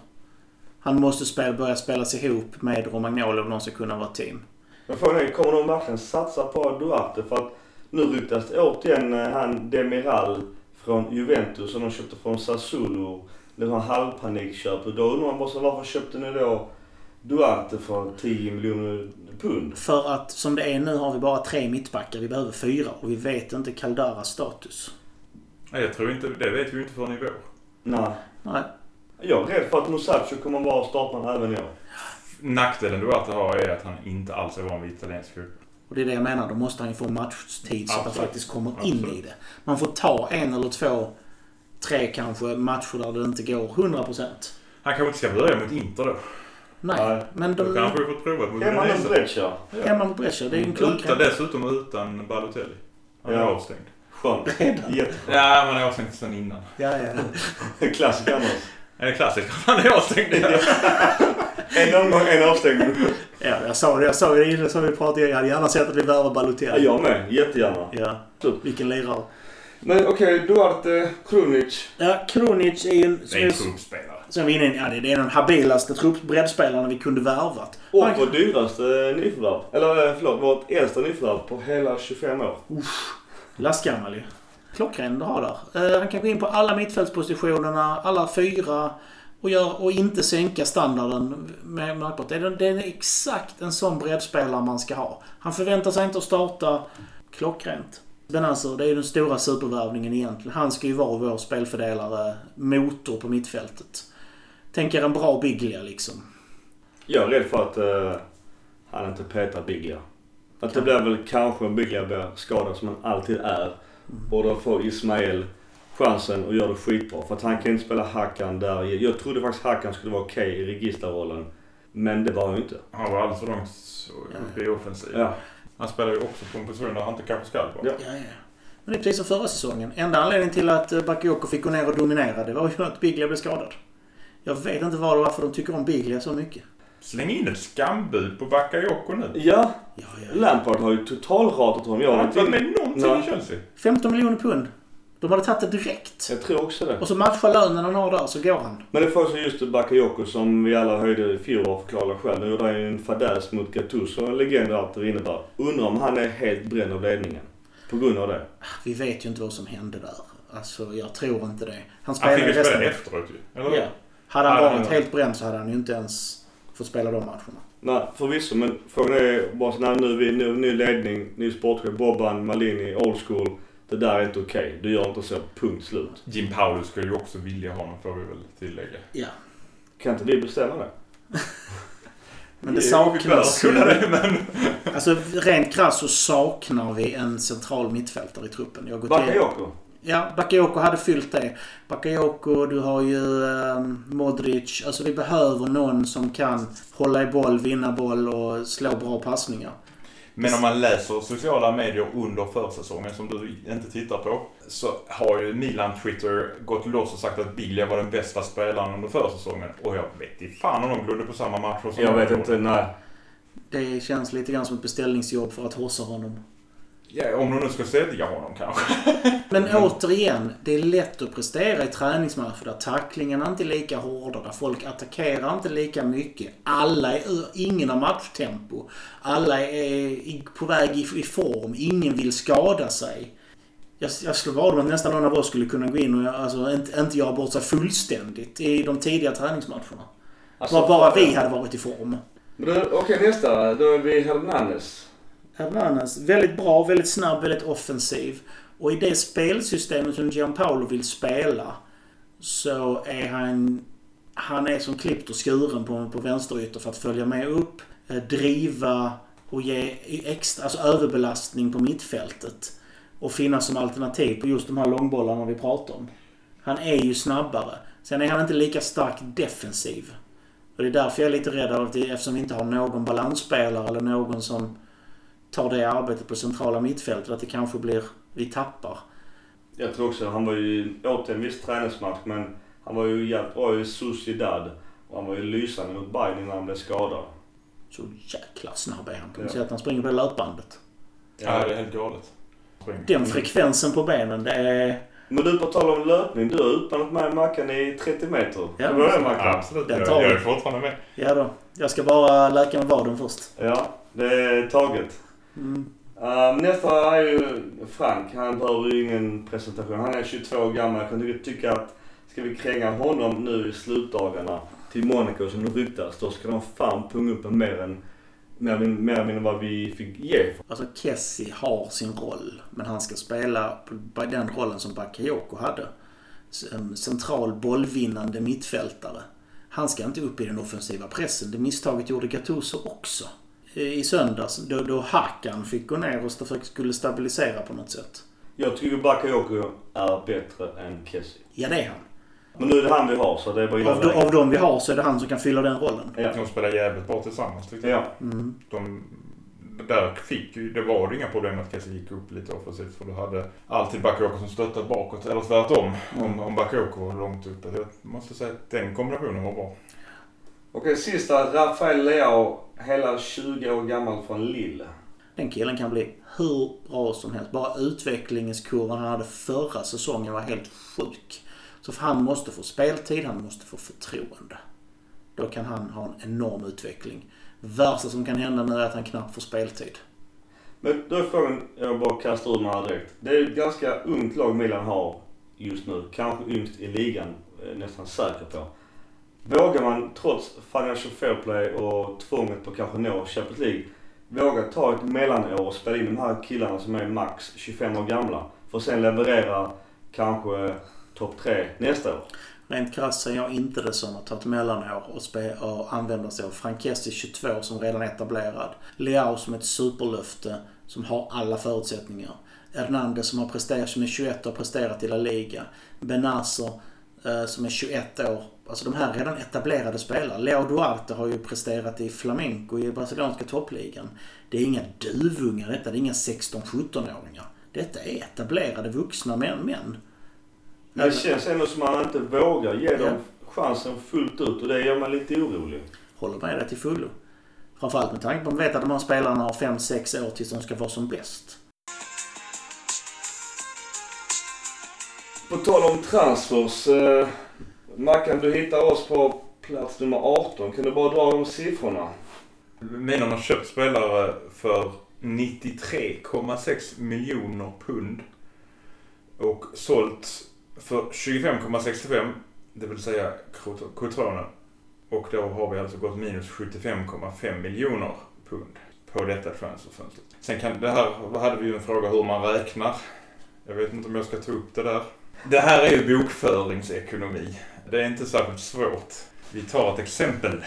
Han måste spela, börja spelas ihop med Romagnoli om de ska kunna vara team. Men frågan är, kommer de verkligen satsa på Duarte? För att nu ryktas det återigen eh, han Demiral från Juventus som de köpte från Sassuolo. Det var halvpanikköp. Och då undrar man bara varför köpte ni då Duarte för 10 miljoner pund? För att som det är nu har vi bara tre mittbackar. Vi behöver fyra och vi vet inte Caldaras status. Nej, jag tror inte, det vet vi ju inte förrän i vår. Nej. Nej. Jag är rädd för att Musacho kommer vara startman även i år. Nackdelen Duarte har är att han inte alls är van vid italiensk fotboll. Och det är det jag menar. Då måste han ju få matchtid så att han Absolut. faktiskt kommer in Absolut. i det. Man får ta en eller två, tre kanske matcher där det inte går 100%. Han kanske inte ska börja mot Inter då. Nej, Nej. men Då de... kanske vi får prova mot Hemma mot. Breccia. Hemma mot Brescia, det är ju en Utan, klockren. dessutom utan Balotelli. Han är Ja. avstängd. Skönt. Redan. Jätteskönt. Ja, man är avstängd sedan innan. Ja, ja. [LAUGHS] Klassiker annars. Är det klassiskt? Han är avstängd. En omgång, en avstängning. Ja, jag sa det. Jag sa det innan som vi pratade. Jag hade gärna sett att vi värvar Ja, Balotelli. jag med. Jättegärna. Ja. Vilken lirare. Men okej, Duarte, Krunic. Ja, Kronic är ju... en- Det är en truppspelare. som vi är inne, ja, det är den habilaste breddspelaren vi kunde värvat. Och Han- vår dyraste nyförvärv. Eller eh, förlåt, vårt äldsta nyförvärv på hela 25 år. Lastgammal ju. Klockren du har där. Eh, han kan gå in på alla mittfältspositionerna, alla fyra och, gör, och inte sänka standarden med märkbart. Det är, det är exakt en sån breddspelare man ska ha. Han förväntar sig inte att starta klockrent. Benazir, det är den stora supervärvningen egentligen. Han ska ju vara vår spelfördelare, motor på mittfältet. Tänk er en bra Biglia liksom. Jag är rädd för att eh, han inte petar Biglia. Att det blir väl kanske en Biglia blir skadad som han alltid är. Då får Ismael chansen och gör det skitbra. För att han kan inte spela Hakan där. Jag trodde faktiskt Hakan skulle vara okej i registerrollen. Men det var han ju inte. Han var alldeles för långt uppe i offensiv. Ja. Han spelar ju också på en position där han inte kanske ska vara. Ja. Ja, ja. Men det är precis som förra säsongen. Enda anledningen till att eh, Bakayoko fick gå ner och dominera det var ju att Biglia blev skadad. Jag vet inte var och varför de tycker om Biglia så mycket. Släng in ett skambud på Bakayoko nu. Ja, Ja, ja. Lampard har ju totalratat honom. Jag har inte varit med någonting i Chelsea. 15 miljoner pund. De hade tagit det direkt. Jag tror också det. Och så matchar lönen han har där så går han. Men det får så just Bakayoko som vi alla höjde i fjol och förklarade själv. Nu gjorde han ju en fadäs mot Gattuso, en legend och allt det innebär. Undrar om han är helt bränd av ledningen. På grund av det. Vi vet ju inte vad som hände där. Alltså, jag tror inte det. Han Han fick ju resten. spela efteråt ju. Eller? Ja. Hade han varit helt bränd så hade han ju inte ens fått spela de matcherna. Nej, förvisso. Men frågan är bara så när nu vi nu, ny ledning, ny sportchef, Bobban, Malini, old school. Det där är inte okej. Du gör inte så. Punkt slut. Jim Paulus skulle ju också vilja ha honom får vi väl tillägga. Ja. Kan inte vi bestämma det? [LAUGHS] Men det Jo, saknas kunna ju... det, men... Alltså rent krasst så saknar vi en central mittfältare i truppen. Jag har gått igenom- Bakayoko? Ja, Bakayoko hade fyllt det. Bakayoko, du har ju um, Modric. Alltså vi behöver någon som kan hålla i boll, vinna boll och slå bra passningar. Men om man läser sociala medier under försäsongen som du inte tittar på så har ju Milan Twitter gått loss och sagt att Biglia var den bästa spelaren under försäsongen. Och jag vet inte fan om de glodde på samma matcher som Jag vet inte. Nej. Det känns lite grann som ett beställningsjobb för att hossa honom. Ja, om de nu ska sälja honom kanske. [LAUGHS] Men återigen, det är lätt att prestera i träningsmatcher där tacklingarna inte är lika hårda, där folk attackerar inte lika mycket. Alla är, ingen har matchtempo. Alla är på väg i, i form. Ingen vill skada sig. Jag, jag vad om att nästan någon av oss skulle kunna gå in och alltså, inte, inte göra bort sig fullständigt i de tidiga träningsmatcherna. Alltså, Bara, bara vi hade varit i form. Okej, nästa. Då är vi Hernanes. Hernanes, väldigt bra, väldigt snabb, väldigt offensiv. Och i det spelsystemet som Gianpaolo vill spela så är han... Han är som klippt och skuren på, på vänsterytter för att följa med upp, eh, driva och ge extra, alltså överbelastning på mittfältet. Och finnas som alternativ på just de här långbollarna vi pratar om. Han är ju snabbare. Sen är han inte lika stark defensiv. Och det är därför jag är lite rädd av det eftersom vi inte har någon balansspelare eller någon som tar det arbetet på centrala mittfältet att det kanske blir vi tappar. Jag tror också, han var ju åt en viss träningsmatch men han var ju jävligt bra i Sociedad. Och han var ju lysande mot Bayern innan han blev skadad. Så jäkla snabb är han något Ja. sätt. Han springer på det löpbandet. Ja, det är helt galet. Den frekvensen på benen, det är... Men du, på tal om löpning. Du har utmanat mig och Mackan i 30 meter. Ja. Det var det Mackan? Absolut. Den Jag, tar jag är fortfarande med. Ja då. Jag ska bara läka med vaden först. Ja, det är taget. Mm. Uh, nästa är ju Frank. Han behöver ju ingen presentation. Han är 22 år gammal. Jag kan tycka- att ska vi kränga honom nu i slutdagarna till Monaco som nu ryktas, då ska de fan punga upp en mer än mer än, mer vad vi fick ge. Alltså Kessie har sin roll, men han ska spela på den rollen som Bakayoko hade. Central bollvinnande mittfältare. Han ska inte upp i den offensiva pressen. Det misstaget gjorde Gattuso också. I söndags, då, då Hakan fick gå ner och skulle stabilisera på något sätt. Jag tycker Bakayoko är bättre än Kessie. Ja, det är han. Men nu är det han vi har så det är bara Av, de, av de vi har så är det han som kan fylla den rollen. Ja. De spelar jävligt bra tillsammans tyckte jag. Ja. Mm. De där fick ju, det var inga problem att Kessie gick upp lite offensivt för du hade alltid Bakayoko som stöttade bakåt. Eller tvärtom. Om, om Bakayoko var långt uppe. Jag måste säga att den kombinationen var bra. Okej, sista. Rafael Leao, hela 20 år gammal från Lille. Den killen kan bli hur bra som helst. Bara utvecklingskurvan han hade förra säsongen var helt sjuk. Så han måste få speltid, han måste få förtroende. Då kan han ha en enorm utveckling. Värsta som kan hända nu är att han knappt får speltid. Men då är frågan, jag bara kastar ur mig här direkt. Det är ett ganska ungt lag Milan har just nu. Kanske yngst i ligan, är nästan säker på. Vågar man trots financial fair play och tvånget på kanske nå Champions League, våga ta ett mellanår och spela in de här killarna som är max 25 år gamla. För att sen leverera kanske topp 3 nästa år. Rent krasst ser jag inte det som att ta ett mellanår och, spe, och använda sig av Frankessi 22 som redan är etablerad. Leao som ett superlöfte som har alla förutsättningar. Hernandez som har presterat, som är 21 och har presterat i La Liga. Benazer eh, som är 21 år. Alltså de här är redan etablerade spelare. Leo Duarte har ju presterat i Flamenco i brasilianska toppligan. Det är inga duvungar detta. Det är inga 16-17-åringar. Detta är etablerade vuxna män. män. Det känns ändå som att man inte vågar ge dem Ja. chansen fullt ut och det gör mig lite orolig. Håller med dig till fullo. Framförallt med tanke på att man vet att de här spelarna har 5-6 år tills de ska vara som bäst. På tal om transfers. Eh, Mackan, du hittar oss på plats nummer 18. Kan du bara dra de siffrorna? Milan har köpt spelare för 93,6 miljoner pund. Och sålt för 25,65. Det vill säga Cotrone. Och då har vi alltså gått minus 75,5 miljoner pund på detta transferfönstret. Sen kan det här, hade vi ju en fråga hur man räknar. Jag vet inte om jag ska ta upp det där. Det här är ju bokföringsekonomi. Det är inte särskilt svårt. Vi tar ett exempel.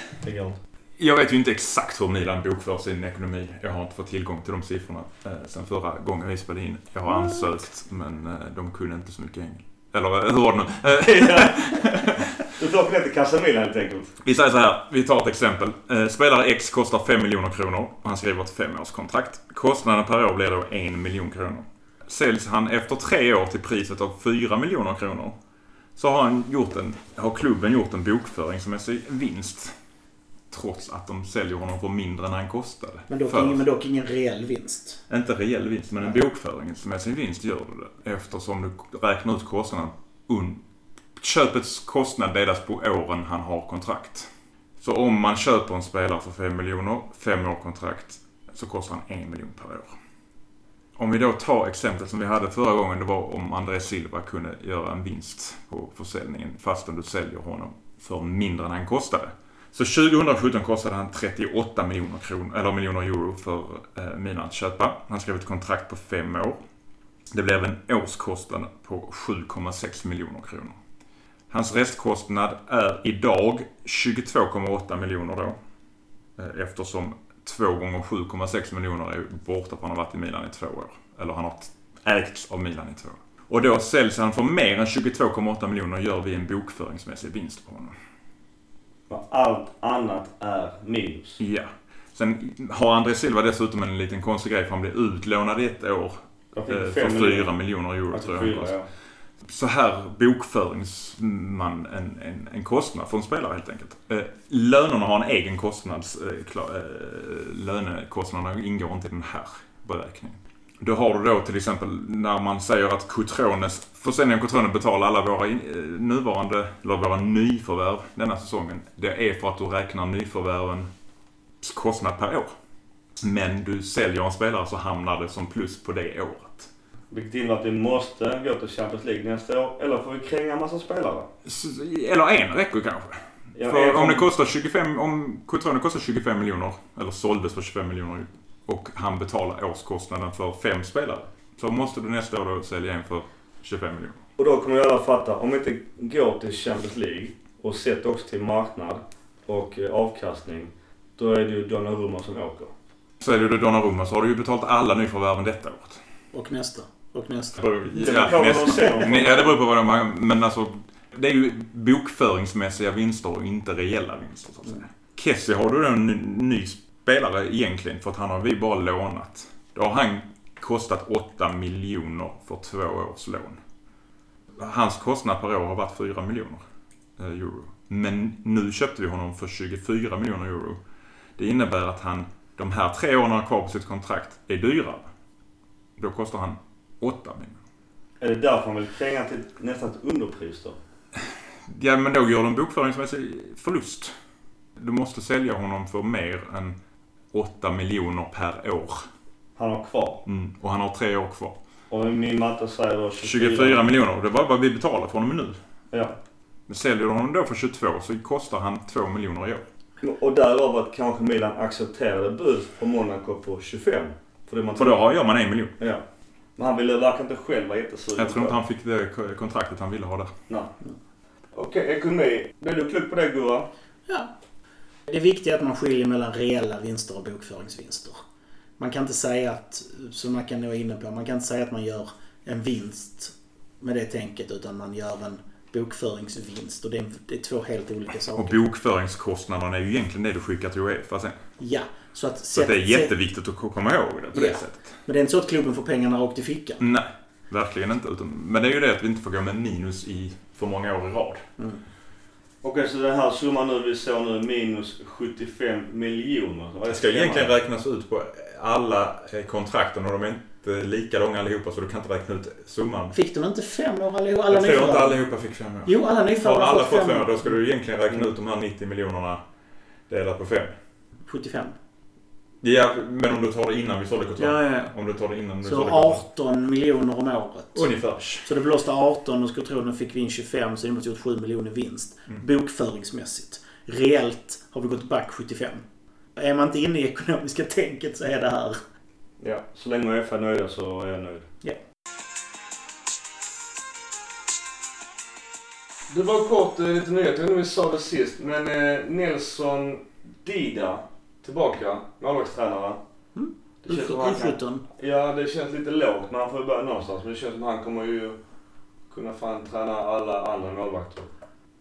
Jag vet ju inte exakt hur Milan bokför sin ekonomi. Jag har inte fått tillgång till de siffrorna eh, sen förra gången vi spelade in. Jag har ansökt, men eh, de kunde inte så mycket engelska. Eller eh, hur var det nu? [LAUGHS] Eh, Du åka ner till Casamila helt enkelt. vi säger så här, vi tar ett exempel. Eh, spelare X kostar 5 miljoner kronor och han skriver ett femårskontrakt. Kostnaden per år blir då 1 miljon kronor. Säljs han efter tre år till priset av 4 miljoner kronor så har, han gjort en, har klubben gjort en bokföringsmässig vinst. Trots att de säljer honom för mindre än han kostade. Men dock, För- ingen, men dock ingen reell vinst. Inte reell vinst, men en bokföringsmässig vinst gör du det. Eftersom du räknar ut kostnaden. Un- köpets kostnad delas på åren han har kontrakt. Så om man köper en spelare för 5 miljoner, 5 år kontrakt, så kostar han 1 miljon per år. Om vi då tar exemplet som vi hade förra gången, det var om André Silva kunde göra en vinst på försäljningen fastän du säljer honom för mindre än han kostade. Så 2017 kostade han 38 miljoner, kronor, eller miljoner euro för eh, Milan att köpa. Han skrev ett kontrakt på fem år. Det blev en årskostnad på 7,6 miljoner kronor. Hans restkostnad är idag 22,8 miljoner då. Eh, Eftersom 2 gånger 7,6 miljoner är borta för han har varit i Milan i två år. Eller han har ägts av Milan i två år. Och då säljs han för mer än 22,8 miljoner gör vi en bokföringsmässig vinst på honom. Allt annat är minus. Ja. Sen har André Silva dessutom en liten konstig grej för han blev utlånad i ett år eh, för fem 4 miljoner euro Alltså tror jag. fyra, ja. Så här bokföringsman en, en, en kostnad för en spelare helt enkelt. Eh, lönerna har en egen kostnads... Eh, klar, eh, lönekostnaderna ingår inte i den här beräkningen. Då har du då till exempel när man säger att Cotrones, försäljningen av Cotrone betalar alla våra eh, nuvarande, eller våra nyförvärv denna säsongen. Det är för att du räknar nyförvärvens kostnad per år. Men du säljer en spelare så hamnar det som plus på det året. Vilket innebär att vi måste gå till Champions League nästa år. Eller får vi kränga en massa spelare? Så- Eller en räcker kanske. Ja, för om det kostar 25, om Cotrone kostar 25 miljoner, eller såldes för 25 miljoner och han betalar årskostnaden för fem spelare. Så måste du nästa år då sälja en för 25 miljoner. Och då kommer alla fatta, om vi inte går till Champions League och sett också till marknad och eh, avkastning. Då är det ju Donnarumma som åker. Säljer du Donnarumma så har du ju betalat alla nyförvärven detta året. Och nästa. Och nästa. Det beror på vad de Ja, det beror på vad de Men alltså, det är ju bokföringsmässiga vinster och inte reella vinster så att säga. Kessie har du då en ny, ny spelare egentligen för att han har vi bara lånat. Då har han kostat 8 miljoner för två års lån. Hans kostnad per år har varit 4 miljoner eh, euro. Men nu köpte vi honom för 24 miljoner euro. Det innebär att han, de här tre åren han har kvar på sitt kontrakt, är dyrare. Då kostar han 8 miljoner. Är det därför han vill kränga till nästan ett underpris då? Ja, men då gör du en bokföringsmässig förlust. Du måste sälja honom för mer än 8 miljoner per år. Han har kvar. Mm. Och han har tre år kvar. Och min matte säger då 24. 24 miljoner. Det var vad vi betalar för honom nu. Ja. Men säljer du honom då för 22 så kostar han 2 miljoner i år. Och därav att kanske Milan accepterade bud på Monaco på 25. För, det man För då gör man en miljon. Ja. Men han ville verkar inte själv vara jättesugen Jag tror inte han fick det ko- kontraktet han ville ha där. Nej. Okej, ekonomi. Blev du klok på det Gurra? Ja. Det är att man skiljer mellan reella vinster och bokföringsvinster. Man kan inte säga att, som man kan vara inne på, man kan inte säga att man gör en vinst med det tänket utan man gör en bokföringsvinst och det är, det är två helt olika Och saker. bokföringskostnaderna är ju egentligen det du skickar till Uefa sen. Ja, så att... Så att det är jätteviktigt att komma ihåg det på det Ja. sättet. Men det är inte så att klubben får pengarna rakt i fickan. Nej, verkligen inte. Utan, men det är ju det att vi inte får gå med minus i för många år i rad. Mm. Okej, så den här summan nu vi såg nu minus 75 miljoner. Det ska egentligen räknas ut på alla eh, kontrakten och de är inte lika långa allihopa så du kan inte räkna ut summan. Fick de inte fem år allihop? Alla Jag tror inte allihopa fick fem år. Jo, alla Har nyförvärv alla har fått fem år då ska du egentligen räkna ut de här 90 miljonerna delat på fem. 75. Ja, men om du tar det innan vi sålde Courtois. Ja, ja. Om du tar det innan du Så sålde Courtois. 18 miljoner om året. Ungefär. Så det blåste 18 och nu fick vi in 25 så det måste gjort 7 miljoner vinst. Mm. Bokföringsmässigt. Reellt har vi gått back 75. Är man inte inne i ekonomiska [LAUGHS] tänket så är det här. Ja, så länge Uefa är nöjda så är jag nöjd. Ja. Det var kort eh, lite nyheter, jag vet inte om vi sa det sist, men eh, Nelson Dida tillbaka, målvaktstränare. Mm. Det känns som han kan, U17. ja, det känns lite lågt men han får ju börja någonstans. Men det känns som han kommer ju kunna fan träna alla andra målvakter.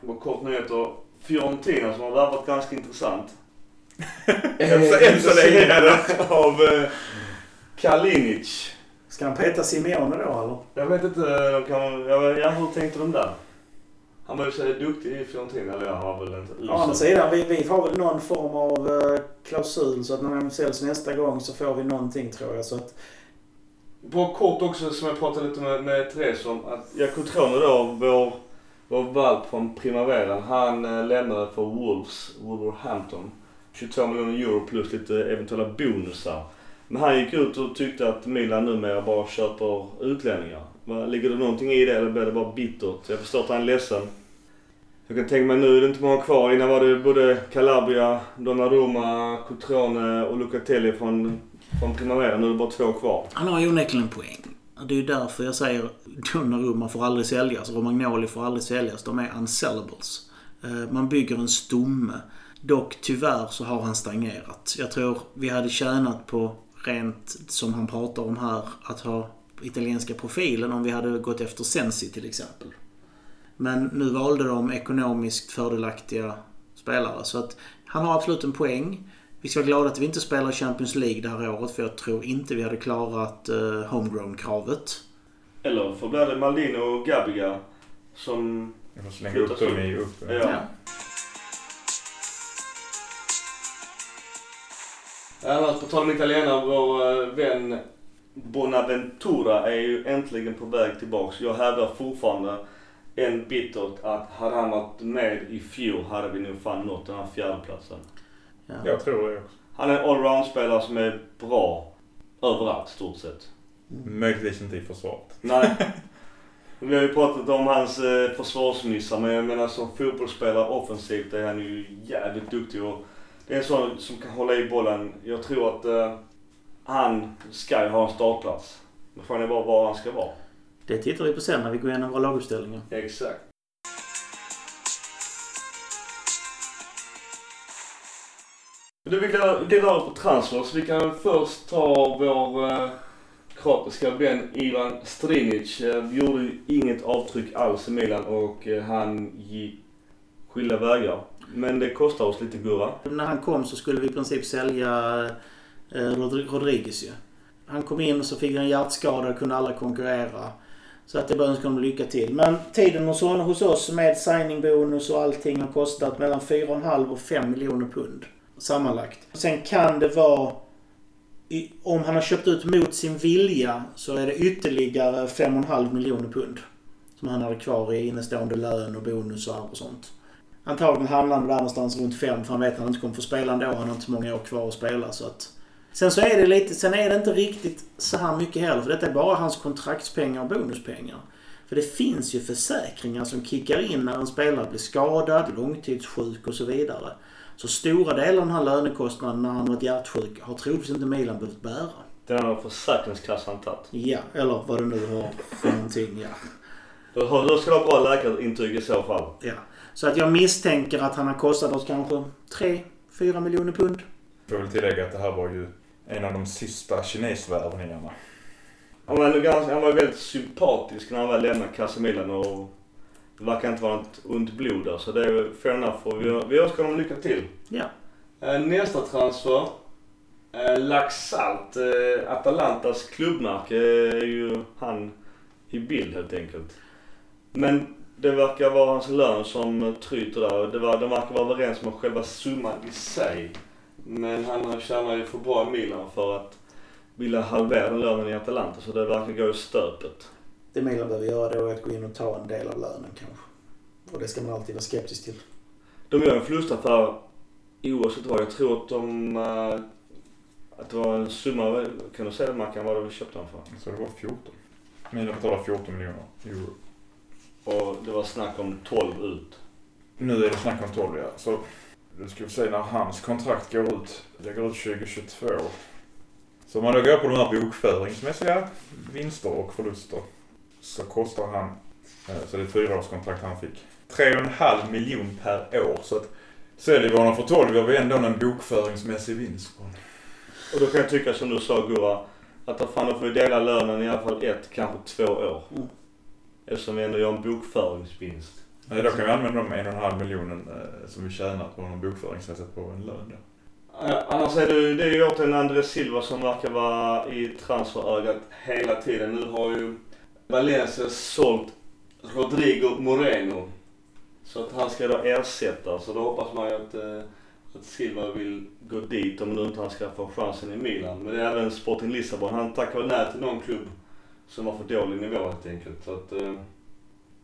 Det var kort nyheter. Fiorentina som har värvat ganska intressant. [LAUGHS] Än så- än så länge? [LAUGHS] Av eh, Kalinic. Ska han peta Simeone då eller? Jag vet inte, kan, jag vet, ja, hur tänkte de där? Han var ju så duktig i Fiorentina, eller jag har väl inte Å andra sidan, vi, vi har väl någon form av eh, klausul så att när han säljs nästa gång så får vi någonting tror jag. Så att, Bara kort också som jag pratade lite med, med Therese om. Att jag Cotrone då, vår, vår valp från Primaveran. Han eh, lämnade för Wolves, Wolverhampton. 22 miljoner euro plus lite eventuella bonusar. Men han gick ut och tyckte att Milan numera bara köper utlänningar. Ligger det någonting i det eller blir det bara bittert? Jag förstår att han är ledsen. Jag kan tänka mig nu är det inte många kvar. Innan var det både Calabria, Donnarumma, Cotrone och Lucatelli från, från Primavera. Nu är det bara två kvar. han har ju onekligen en poäng. Det är ju därför jag säger Donnarumma får aldrig säljas. Romagnoli får aldrig säljas. De är unsellables. Eh, man bygger en stomme. Dock tyvärr så har han stagnerat. Jag tror vi hade tjänat på rent, som han pratar om här, att ha italienska profilen om vi hade gått efter Sensi till exempel. Men nu valde de ekonomiskt fördelaktiga spelare. Så att han har absolut en poäng. Vi ska vara glada att vi inte spelar Champions League det här året för jag tror inte vi hade klarat uh, homegrown-kravet. Eller för blir det Maldino och Gabiga som... Jag får slänga upp dem i upp. Ja. Annars på tal om italienare, vår eh, vän Bonaventura är ju äntligen på väg tillbaks. Jag hävdar fortfarande en bittert att hade han varit med i fjol hade vi nog fan nått den här fjärdeplatsen. Ja. Jag tror det också. Han är en allround-spelare som är bra överallt stort sett. Möjligtvis inte i försvaret. Nej. [LAUGHS] Vi har ju pratat om hans eh, försvarsmissar men jag menar som fotbollsspelare offensivt är han ju jävligt duktig och det är en sån som kan hålla i bollen. Jag tror att eh, han ska ha en startplats. Men frågan är bara var han ska vara. Det tittar vi på sen när vi går igenom våra laguppställningar. Exakt. Du, vi går över på transfers. Vi kan först ta vår eh, kroatiska vän Ivan Strinic. Eh, gjorde inget avtryck alls i Milan och eh, han gick skilda vägar. Men det kostar oss lite Gurra. När han kom så skulle vi i princip sälja eh, Rodriguez ju. Han kom in och så fick han en hjärtskada och kunde aldrig konkurrera. Så att det bara önskar honom lycka till. Men tiden hos, honom, hos oss med signingbonus och allting har kostat mellan 4,5 och 5 miljoner pund. Sammanlagt. Sen kan det vara... Om han har köpt ut mot sin vilja så är det ytterligare 5,5 miljoner pund. Som han hade kvar i innestående lön och bonusar och sånt. Antagligen hamnar han där någonstans runt 5 för han vet att han inte kommer få spela ändå. Han har inte så många år kvar att spela så att... Sen så är det lite, sen är det inte riktigt så här mycket heller för detta är bara hans kontraktspengar och bonuspengar. För det finns ju försäkringar som kickar in när en spelare blir skadad, långtidssjuk och så vidare. Så stora delar av den här lönekostnaden när han varit hjärtsjuk har troligtvis inte Milan behövt bära. Den har Försäkringskassan tagit. Ja, eller vad det nu har för någonting. Ja. Då ska du ha bra läkarintyg i så fall. ja. Så att jag misstänker att han har kostat oss kanske 3-4 miljoner pund. Får väl tillägga att det här var ju en av de sista kinesvärvningarna. Han var, ganska, han var väldigt sympatisk när han väl lämnade Casamilan och det verkar inte vara något ont blod där. Så det är fair enough. Och vi, vi önskar honom lycka till. Ja. Eh, Nästa transfer. Eh, Laxalt. Eh, Atalantas klubbmärke är ju han i bild helt enkelt. Men det verkar vara hans lön som tryter där. Det var, de verkar vara överens om själva summan i sig. Men han tjänar ju för bra i Milan för att vilja halvera den lönen i Atalanta så det verkar gå i stöpet. Det Milan behöver göra då är att gå in och ta en del av lönen kanske. Och det ska man alltid vara skeptisk till. De gör en förlustaffär oavsett vad. Jag tror att de... eh, att det var en summa, kan du säga det Mackan vad de köpte den för? Så det var 14. Milan betalar 14 miljoner euro. Och det var snack om 12 ut. Nu är det snack om 12 ja. Så du ska vi se när hans kontrakt går ut. Det går ut 2022. Så om man då går på de här bokföringsmässiga vinster och förluster. Så kostar han, eh, så det är ett fyraårskontrakt han fick, 3,5 miljon per år. Så att säljer vi honom för 12 gör vi ändå en bokföringsmässig vinst på honom. Och då kan jag tycka som du sa Gurra, att fan då får vi dela lönen i alla fall ett, kanske två år. Mm. Eftersom vi ändå gör en bokföringsvinst. Nej, då kan vi använda de 1,5 miljonen eh, som vi tjänar på honom bokföringsmässigt på en lön då. Annars är det, det är ju återigen Andres Silva som verkar vara i transferögat hela tiden. Nu har ju Valencia sålt Rodrigo Moreno. Så att han ska då ersätta. Så då hoppas man ju att, eh, att Silva vill gå dit om nu inte han ska få chansen i Milan. Men det är även Sporting Lissabon. Han tackade nej till någon klubb som var för dålig nivå helt enkelt. Så att, eh,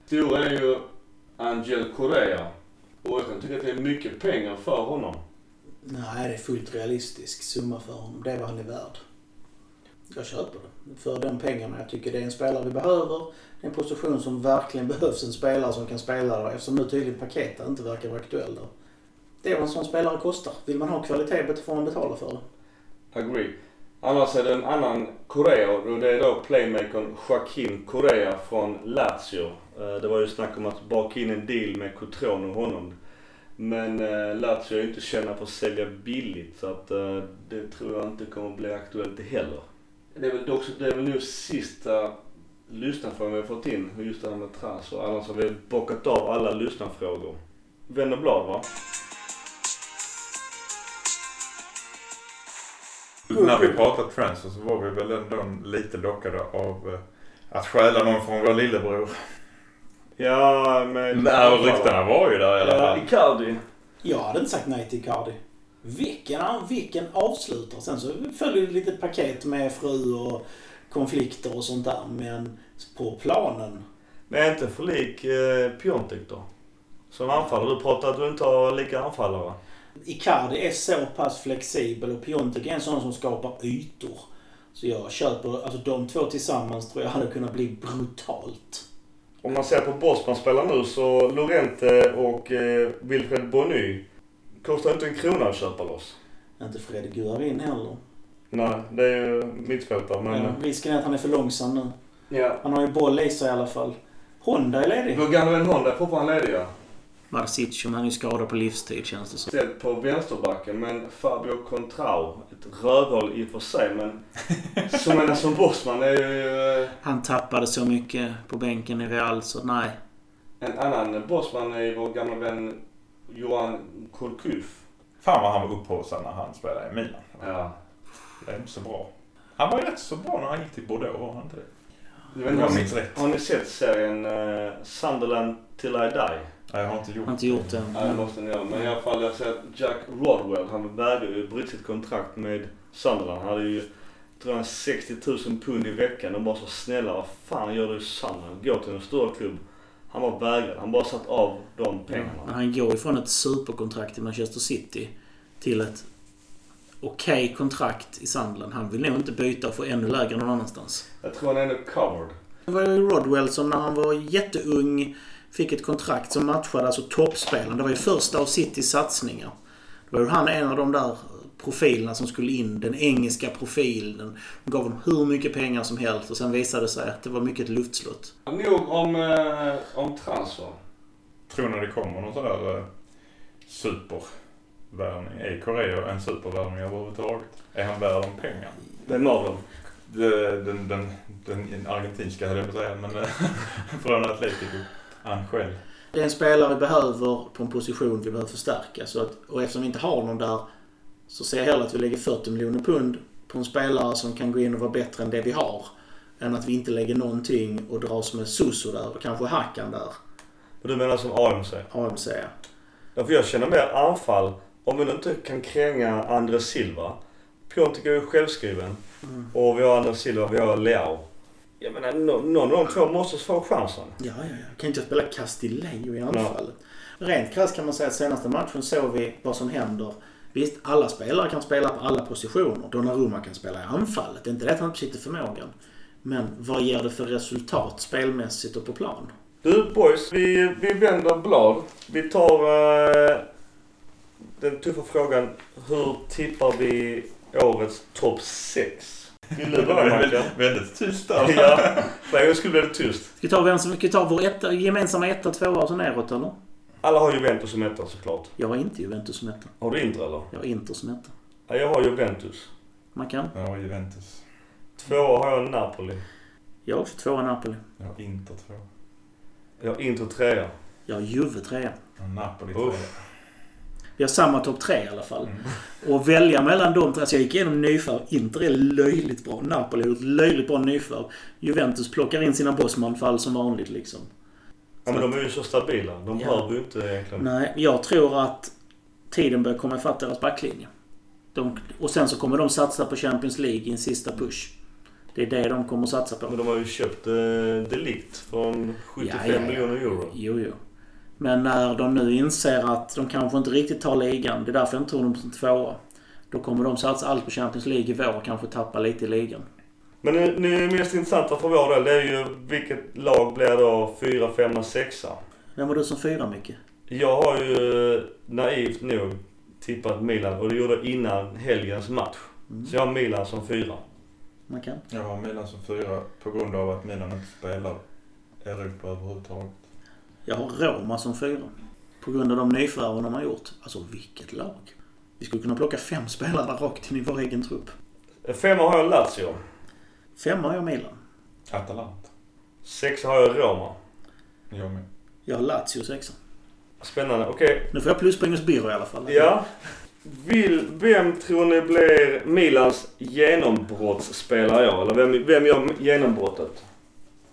stora är ju Angel Correa. Och jag kan tycka att det är mycket pengar för honom. Nej, det är fullt realistisk summa för honom. Det är vad han är värd. Jag köper det. För de pengarna. Jag tycker det är en spelare vi behöver. Det är en position som verkligen [LAUGHS] behövs en spelare som kan spela där. Eftersom nu tydligen Paketa inte verkar vara aktuell där. Det är vad en sån spelare kostar. Vill man ha kvalitet får man betala för det. Agree. Annars är det en annan Correa och det är då playmakern Joaquin Correa från Lazio. Eh, det var ju snack om att baka in en deal med Cotrone och honom. Men eh, Lazio är ju inte kända för att sälja billigt så att eh, det tror jag inte kommer bli aktuellt heller. Det är väl också, det är väl nu sista lyssnarfrågan vi har fått in, just det här med transfer. Annars har vi bockat av alla lyssnarfrågor. Vänd blad va? När vi pratade transfer så var vi väl ändå lite lockade av eh, att stjäla någon från vår lillebror. Ja, med... Nej, och ryktena var ju där i alla Ja, fall. Icardi. Jag hade inte sagt nej till Icardi. Vilken, vilken avslutare. Sen så följer det ett litet paket med fru och konflikter och sånt där. Men på planen. Men inte för lik eh, Piontek då? Som anfallare. Du pratar att du inte har lika anfallare. Icardi är så pass flexibel och Piontek är en sån som skapar ytor. Så jag köper, alltså de två tillsammans tror jag hade kunnat bli brutalt. Om man ser på Bosman spelar nu så Lorente och eh, Wilfred Bonny kostar inte en krona att köpa loss. Inte Fredrik Guarin heller. Nej, det är ju mittfältare men... Ja, risken är att han är för långsam nu. Ja. Han har ju boll i sig i alla fall. Honda är ledig. Vår gamla vän Honda är fortfarande ledig ja. Marcic, han är ju skadad på livstid känns det som. Ställt på vänsterbacken men Fabio Contrao, ett rövhål i och för sig men som en som Bosman är ju... eh, Han tappade så mycket på bänken i Real så nej. En annan Bosman är vår gamla vän Johan Kulkuf. Fan vad han var upphaussad när han spelade i Milan. Ja. Det är inte så bra. Han var ju rätt så bra när han gick till Bordeaux, var han inte det? Jag vet Om inte, jag har, minns rätt. har ni sett serien uh, Sunderland till I Die? Nej, jag har inte gjort Jag har inte gjort det. Ja, det måste ni göra. Men i alla fall, jag har sett Jack Rodwell. Han vägrade ju bryta sitt kontrakt med Sunderland. Han hade ju, tror jag, 60 000 pund i veckan. De var så snälla. Vad fan gör du i Sunderland? Gå till en större klubb. Han var vägrad. Han bara satt av de pengarna. han går ifrån ett superkontrakt i Manchester City till ett okej kontrakt i Sunderland. Han vill nog inte byta och få ännu lägre någon annanstans. Jag tror han är ändå covered. Det var ju Rodwell som när han var jätteung fick ett kontrakt som matchade alltså toppspelaren. Det var ju första av Citys satsningar. Då var ju han en av de där profilerna som skulle in. Den engelska profilen. De gav honom hur mycket pengar som helst och sen visade det sig att det var mycket ett luftslott. Nog om, eh, om transfer. Tror ni det kommer någon sån där uh, supervärvning? Är Korea en supervärvning överhuvudtaget? Är han värd de pengar? Vem av dem? Den, den, den, den argentinska höll jag på att säga, men eh, [LAUGHS] från Atletico. Angel. Det är en spelare vi behöver på en position vi behöver förstärka. Så att, och eftersom vi inte har någon där så ser jag hellre att vi lägger 40 miljoner pund på en spelare som kan gå in och vara bättre än det vi har. Än att vi inte lägger någonting och dras med Suso där och kanske Hakan där. Och du menar som AMC? AMC. Ja, för jag känner mer anfall. Om vi nu inte kan kränga Andres Silva. Piontek är ju självskriven. Och vi har Andres Silva, vi har Leao. Jag menar, nå- någon av de två måste få chansen. Ja, ja, ja. Kan inte jag spela Castillejo i anfallet? Rent krasst kan man säga att senaste matchen såg vi vad som händer. Visst, alla spelare kan spela på alla positioner. Donnarumma kan spela i anfallet. Det är inte det att han inte sitter förmågan. Men vad ger det för resultat spelmässigt och på plan? Du boys, vi, vi vänder blad. Vi tar eh, den tuffa frågan. Hur tippar vi årets topp 6? Vill du börja Mackan? Väldigt tyst där. ja, för en gång skulle bli tyst. Ska vi ta, vem som, ska vi ta vår etta, gemensamma etta, tvåa och så neråt eller? Alla har Juventus som etta såklart. Jag har inte Juventus som etta. Har du Inter eller? Jag har Inter som etta. Ja, jag har Juventus. Man kan. Ja, Juventus. Tvåa har jag Napoli. Jag har också tvåa Napoli. Jag har Inter två. Jag har Inter trea. Jag har Juve trea. Jag har Napoli Uff. Vi har samma topp tre i alla fall. Mm. Och välja mellan de tre. Alltså jag gick igenom nyförvärv. Inter är löjligt bra. Napoli har gjort löjligt bra nyförvärv. Juventus plockar in sina bossmanfall som vanligt liksom. Ja, men de är ju så stabila. De Ja. behöver ju inte egentligen... Nej, jag tror att tiden börjar komma ifatt deras backlinje. De, och sen så kommer de satsa på Champions League i en sista push. Det är det de kommer satsa på. Men de har ju köpt eh, Delict från 75 Ja, ja, ja. miljoner euro. Jo, jo. Men när de nu inser att de kanske inte riktigt tar ligan. Det är därför jag inte tror dem som tvåa. Då kommer de satsa allt på Champions League i vår och kanske tappa lite i ligan. Men det, det mest intressanta för vår del det är ju vilket lag blir då 4, 5, 6 Vem var du som fyra mycket? Jag har ju eh, naivt nog tippat Milan och det gjorde jag innan helgens match. Mm. Så jag har Milan som fyra. Man kan. Jag har Milan som fyra på grund av att Milan inte spelar Europa överhuvudtaget. Jag har Roma som fyra. På grund av de nyförvärven de har gjort. Alltså vilket lag. Vi skulle kunna plocka fem spelare där rakt in i vår egen trupp. Femma har jag Lazio. Femma har jag Milan. Atalanta. Sexa har jag Roma. Jag med. Jag har Lazio sexa. Spännande. Okej. Nu får jag pluspoäng hos Birro i alla fall. Ja. Vill, vem tror ni blir Milans genombrottsspelare i år? Eller vem, vem gör genombrottet?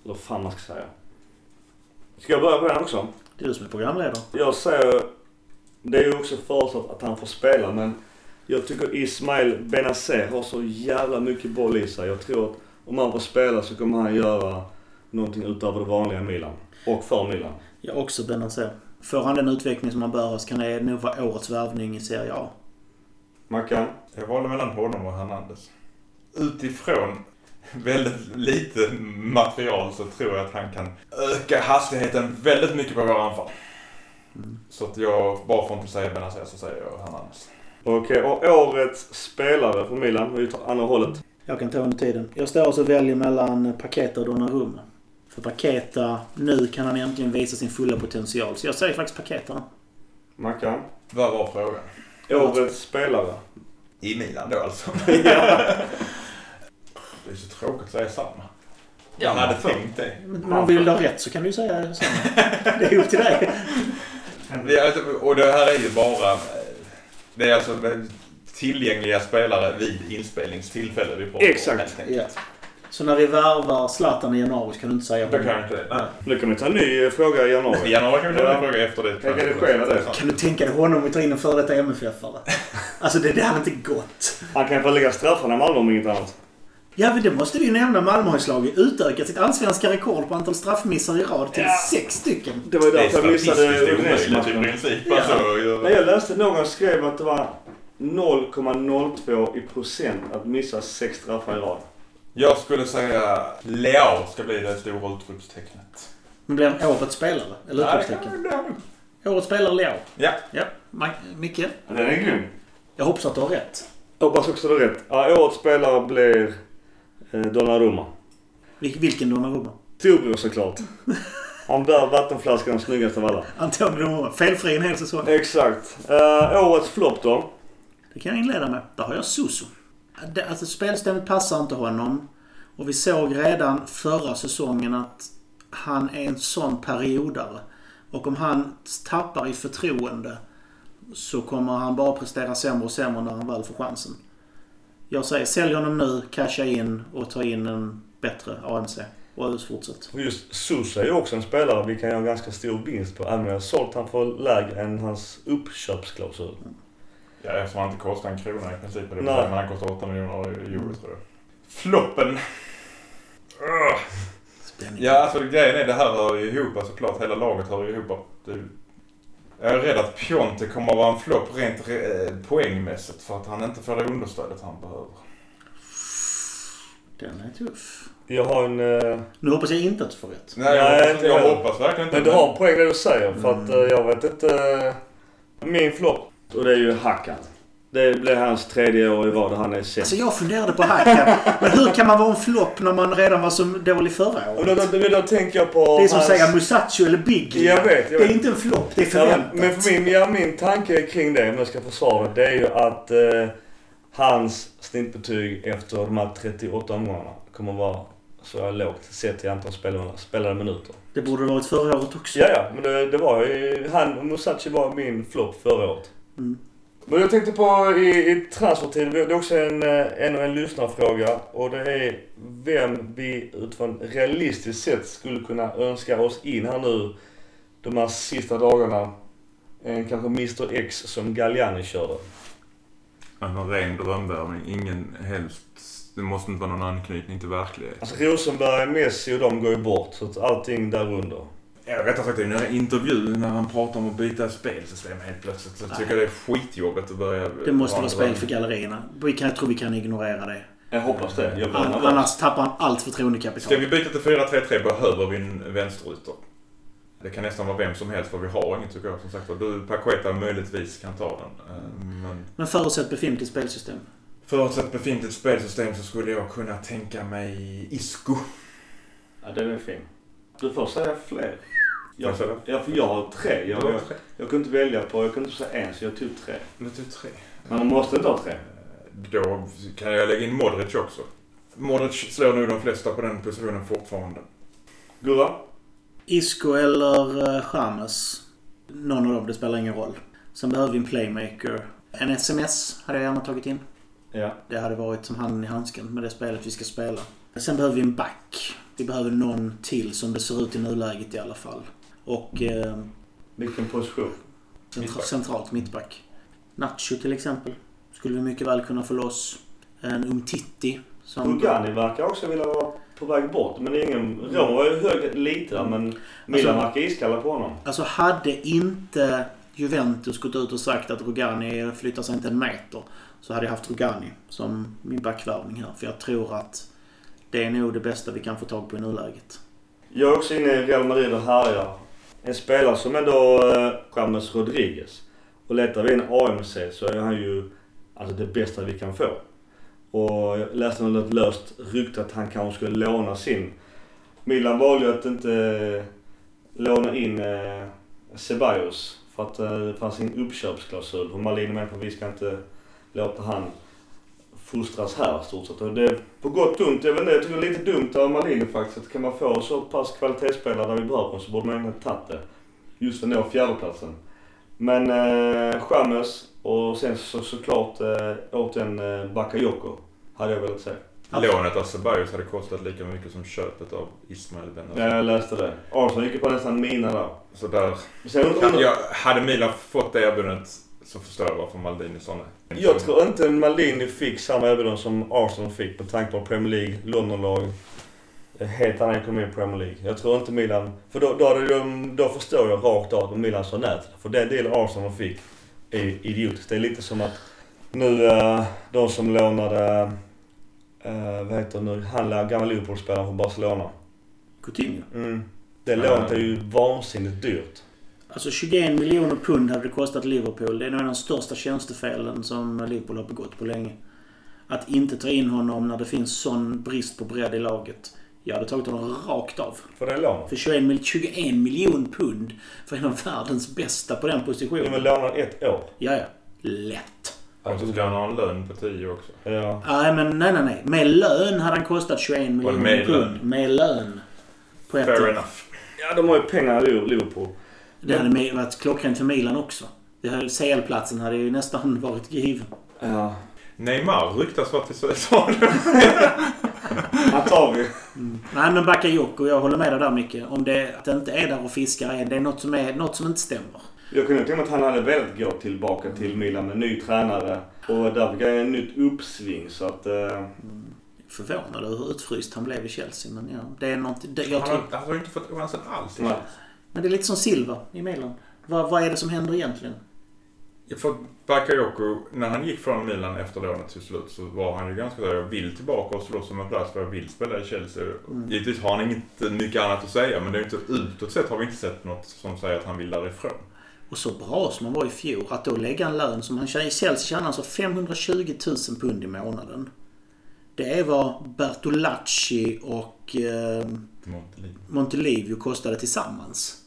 Eller vad fan man ska säga. Ska jag börja på den också? Det är du som är programledare. Jag säger, det är ju också förutsatt att han får spela men jag tycker Ismail Benazer har så jävla mycket boll i sig. Jag tror att om han får spela så kommer han göra någonting utöver det vanliga Milan. Och för Milan. Jag också Benazer. Får han den utveckling som han bör så kan det nog vara årets värvning i Serie A. Mackan? Jag valde mellan honom och Hernandez. Utifrån väldigt lite material så tror jag att han kan öka hastigheten väldigt mycket på våra anfall. Så att jag, bara för att inte säga Benazer så säger jag Hernandez. Okej, och årets spelare för Milan. Vi tar andra hållet. Jag kan ta under tiden. Jag står alltså och väljer mellan Paketa och Donnarumma. För Paketa, nu kan han äntligen visa sin fulla potential. Så jag säger faktiskt Paketa. Mackan? Vad var frågan? Årets spelare. I Milan då alltså? [LAUGHS] ja. Det är så tråkigt att säga samma. Ja, Jag hade för- tänkt det. Men om vill du ha rätt så kan du ju säga samma. Det är upp till dig. [LAUGHS] Det alltså- och det här är ju bara... Det är alltså tillgängliga spelare vid inspelningstillfälle vi pratar om. Exakt. helt enkelt. Ja. Så när vi värvar Zlatan i januari så kan du inte säga Då kan jag inte det. Nej. Nu kan vi ta en ny eh, fråga i I januari. [LAUGHS] januari kan vi ta en fråga efter det. Jag redigerar det. Kan du tänka dig honom vi tar in en före detta MFF-are? [LAUGHS] Alltså det, det hade inte gått. Han kan få lägga straffarna i Malmö om inget annat. Ja men det måste vi ju nämna. Malmö har ju slagit utökat sitt allsvenska rekord på antal straffmissar i rad till Ja. sex stycken. Det var ju därför jag missade Udinese-matchen. princip. Ja. Alltså, Nej, jag läste någon skrev att det var 0,02 i procent att missa sex straffar i rad. jag skulle säga Leao ska bli det stora utropstecknet. Men blir han årets spelare? Eller utropstecken? Årets spelare Leo. Ja. Ja. Micke? Den är grym. Jag hoppas att du har rätt. Jag hoppas också du har rätt. Ja, årets spelare blir Donnarumma. Vil- vilken Donnarumma? Torbjörn såklart. Han bär vattenflaskan snyggast av alla. Antonio Donnarumma. Felfri en hel säsong. Exakt. Uh, årets flopp då? Det kan jag inleda med. Där har jag Suso. Alltså spelsystemet passar inte honom. Och vi såg redan förra säsongen att han är en sån periodare. Och om han tappar i förtroende så kommer han bara prestera sämre och sämre när han väl får chansen. Jag säger sälj honom nu, casha in och ta in en bättre ANC. Och fortsätt. Och just Sousa är ju också en spelare vi kan göra en ganska stor vinst på. Även om jag har sålt han för lägre än hans uppköpsklausul. Ja, eftersom han inte kostar en krona i princip. Men han kostar 8 miljoner euro tror jag. Floppen. Spänning. Ja, alltså grejen är det här hör ju ihop såklart. Hela laget hör ju ihop. Det, jag är rädd att Pionte kommer att vara en flopp rent eh, poängmässigt för att han inte får det understödet han behöver. Den är tuff. Jag har en... eh, Nu hoppas jag inte att du får rätt. Nej, jag, Nej, hoppas, jag heller. hoppas verkligen inte Men du har en poäng det du säger. För att eh, jag vet inte... eh, Min flopp. Och det är ju Hackan. Det blir hans tredje år i rad han är sämst. Alltså jag funderade på Hackan. Men hur kan man vara en flopp när man redan var så dålig förra året? då, då, då, då tänker jag på Det är som att hans... säga Musacho eller Biggie. Jag vet, jag Det är vet. inte en flopp, det är Ja, förväntat. men för min, ja, min tanke kring det, om jag ska försvara det, är ju att eh, hans snittbetyg efter de här 38 omgångarna kommer vara så lågt sett till antal spelade, spelade minuter. Det borde det varit förra året också. Ja, ja, men det, det var ju... Han och Musashi var min flopp förra året. Mm. Men jag tänkte på i, i transfertid, det är också en, eh, en, en lyssnarfråga och det är vem vi utifrån realistiskt sett skulle kunna önska oss in här nu de här sista dagarna. En kanske Mr X som Galliani körde. En ren drömvärvning. Ingen helst. Det måste inte vara någon anknytning till verkligheten. Alltså Rosenberg, Messi och de går ju bort så att allting där Ja, rättare sagt i en intervju när han pratar om att byta spelsystem helt plötsligt. Så jag tycker det är skitjobbigt att börja... Det måste vara spel för gallerierna. Vi kan, jag tror vi kan ignorera det. Jag hoppas det. Jag An, annars tappar han allt förtroendekapital. Ska vi byta till 4-3-3 behöver vi en vänsterytter. Det kan nästan vara vem som helst för vi har inget tycker jag som sagt. Du, Paqueta möjligtvis kan ta den. Eh, Men Men förutsätt befintligt spelsystem. förutsatt befintligt spelsystem så skulle jag kunna tänka mig Isco. Ja, den är fin. Du får säga fler. Jag, Vad sa du? ja, för jag har tre. Jag, jag, jag kunde inte välja på, jag kunde inte säga en så jag tog tre. Du tre. Men man måste inte ha tre. Då kan jag lägga in Modric också. Modric slår nu de flesta på den positionen fortfarande. Gurra? Isco eller uh, Chames. Någon av dem, det spelar ingen roll. Sen behöver vi en playmaker. En sms hade jag gärna tagit in. Ja. Det hade varit som handen i handsken med det spelet vi ska spela. Sen behöver vi en back. Vi behöver någon till som det ser ut i nuläget i alla fall. Och eh, Vilken position? centra- centralt mittback. Nacho till exempel. Skulle vi mycket väl kunna få loss. En Umtiti. Som Rugani verkar också vilja vara på väg bort. Men det är ingen... Roma var ju hög lite där, men Milan Alltså- verkar iskalla på honom. Alltså hade inte Juventus gått ut och sagt att Rugani flyttar sig inte en meter så hade jag haft Rugani som min backvärvning här. För jag tror att det är nog det bästa vi kan få tag på i nuläget. Jag är också inne i Real Madrid och härjar. En spelare som ändå eh, James Rodriguez. Och letar vi en AMC så är han ju alltså det bästa vi kan få. Och jag läste något löst rykte att han kanske skulle låna sin. Milan valde ju att inte eh, låna in eh, Ceballos för att eh, det fanns en uppköpsklausul. Och Malin är med på att vi ska inte låta han fostras här stort sett. Och det är på gott och ont. Jag vet inte, jag tycker det är lite dumt av Malin faktiskt. Att kan man få så pass kvalitetsspelare där vi behöver dem så borde man ha tagit det. Just för att nå fjärdeplatsen. Men eh, Chamez och sen så, såklart eh, återigen eh, Bakayoko hade jag velat se. Lånet av Ceballos hade kostat lika mycket som köpet av Ismael Benazir. Ja, jag läste det. Arsenal gick ju på nästan mina där. Så där... Sen, Kan jag, hade Milan fått det erbjudandet så förstår jag varför Maldini sa nej. Jag tror inte Maldini fick samma erbjudande som Arsenal fick med tanke på Premier League, Londonlag. Helt annan ekonomi i Premier League. Jag tror inte Milan... För då, då, de, då förstår jag rakt av att Milan sa nej. För den del Arsenal fick är idiotiskt. Det är lite som att nu uh, de som lånade... Uh, vad heter nu? Han gamla Liverpool-spelaren från Barcelona. Coutinho. Mm. Det lånet är ju vansinnigt dyrt. Alltså 21 miljoner pund hade det kostat Liverpool. Det är nog en av de största tjänstefelen som Liverpool har begått på länge. Att inte ta in honom när det finns sån brist på bredd i laget. Jag hade tagit honom rakt av. För det lånet. För 21, mil- 21 miljoner pund för en av världens bästa på den De är positionen. lånade ett år. Ja, ja. Lätt. Och så ska han ha en lön på 10 också. Ja. Nej, men nej, nej, nej. Med lön hade han kostat 21 miljoner pund. lön? Med lön. På ett Fair år. enough. Ja, de har ju pengar i Liverpool. Det hade med- varit klockrent för Milan också. CL-platsen hade ju nästan [LAUGHS] varit given. Ja. Neymar ryktas vara till Saudiarabien. Han tar vi. Nej men Bakayoko, jag håller med dig där Micke. Om det, att det inte är där och fiskar än. Det är något som, är, något som inte stämmer. Jag kunde tänka mig att han hade velat gå tillbaka till Milan med ny tränare. Och där fick han ett nytt uppsving så att... Eh, Förvånad över hur utfryst han blev i Chelsea. Men ja, det är något... Det, jag Han har, han har ju inte fått chansen alls. nej. Men det är lite som Silva i Milan. Vad, vad är det som händer egentligen? För Bakayoko, när han gick från Milan efter lånet till slut så var han ju ganska såhär, jag vill tillbaka och slåss om en plats för jag vill spela i Chelsea. Mm. Givetvis har han inte mycket annat att säga men det är inte utåt sett har vi inte sett något som säger att han vill därifrån. Och så bra som han var i fjol. Att då lägga en lön som han tjänar i Chelsea tjänar alltså 520 000 pund i månaden. Det är vad Bertolacci och eh. Montelivio kostade tillsammans.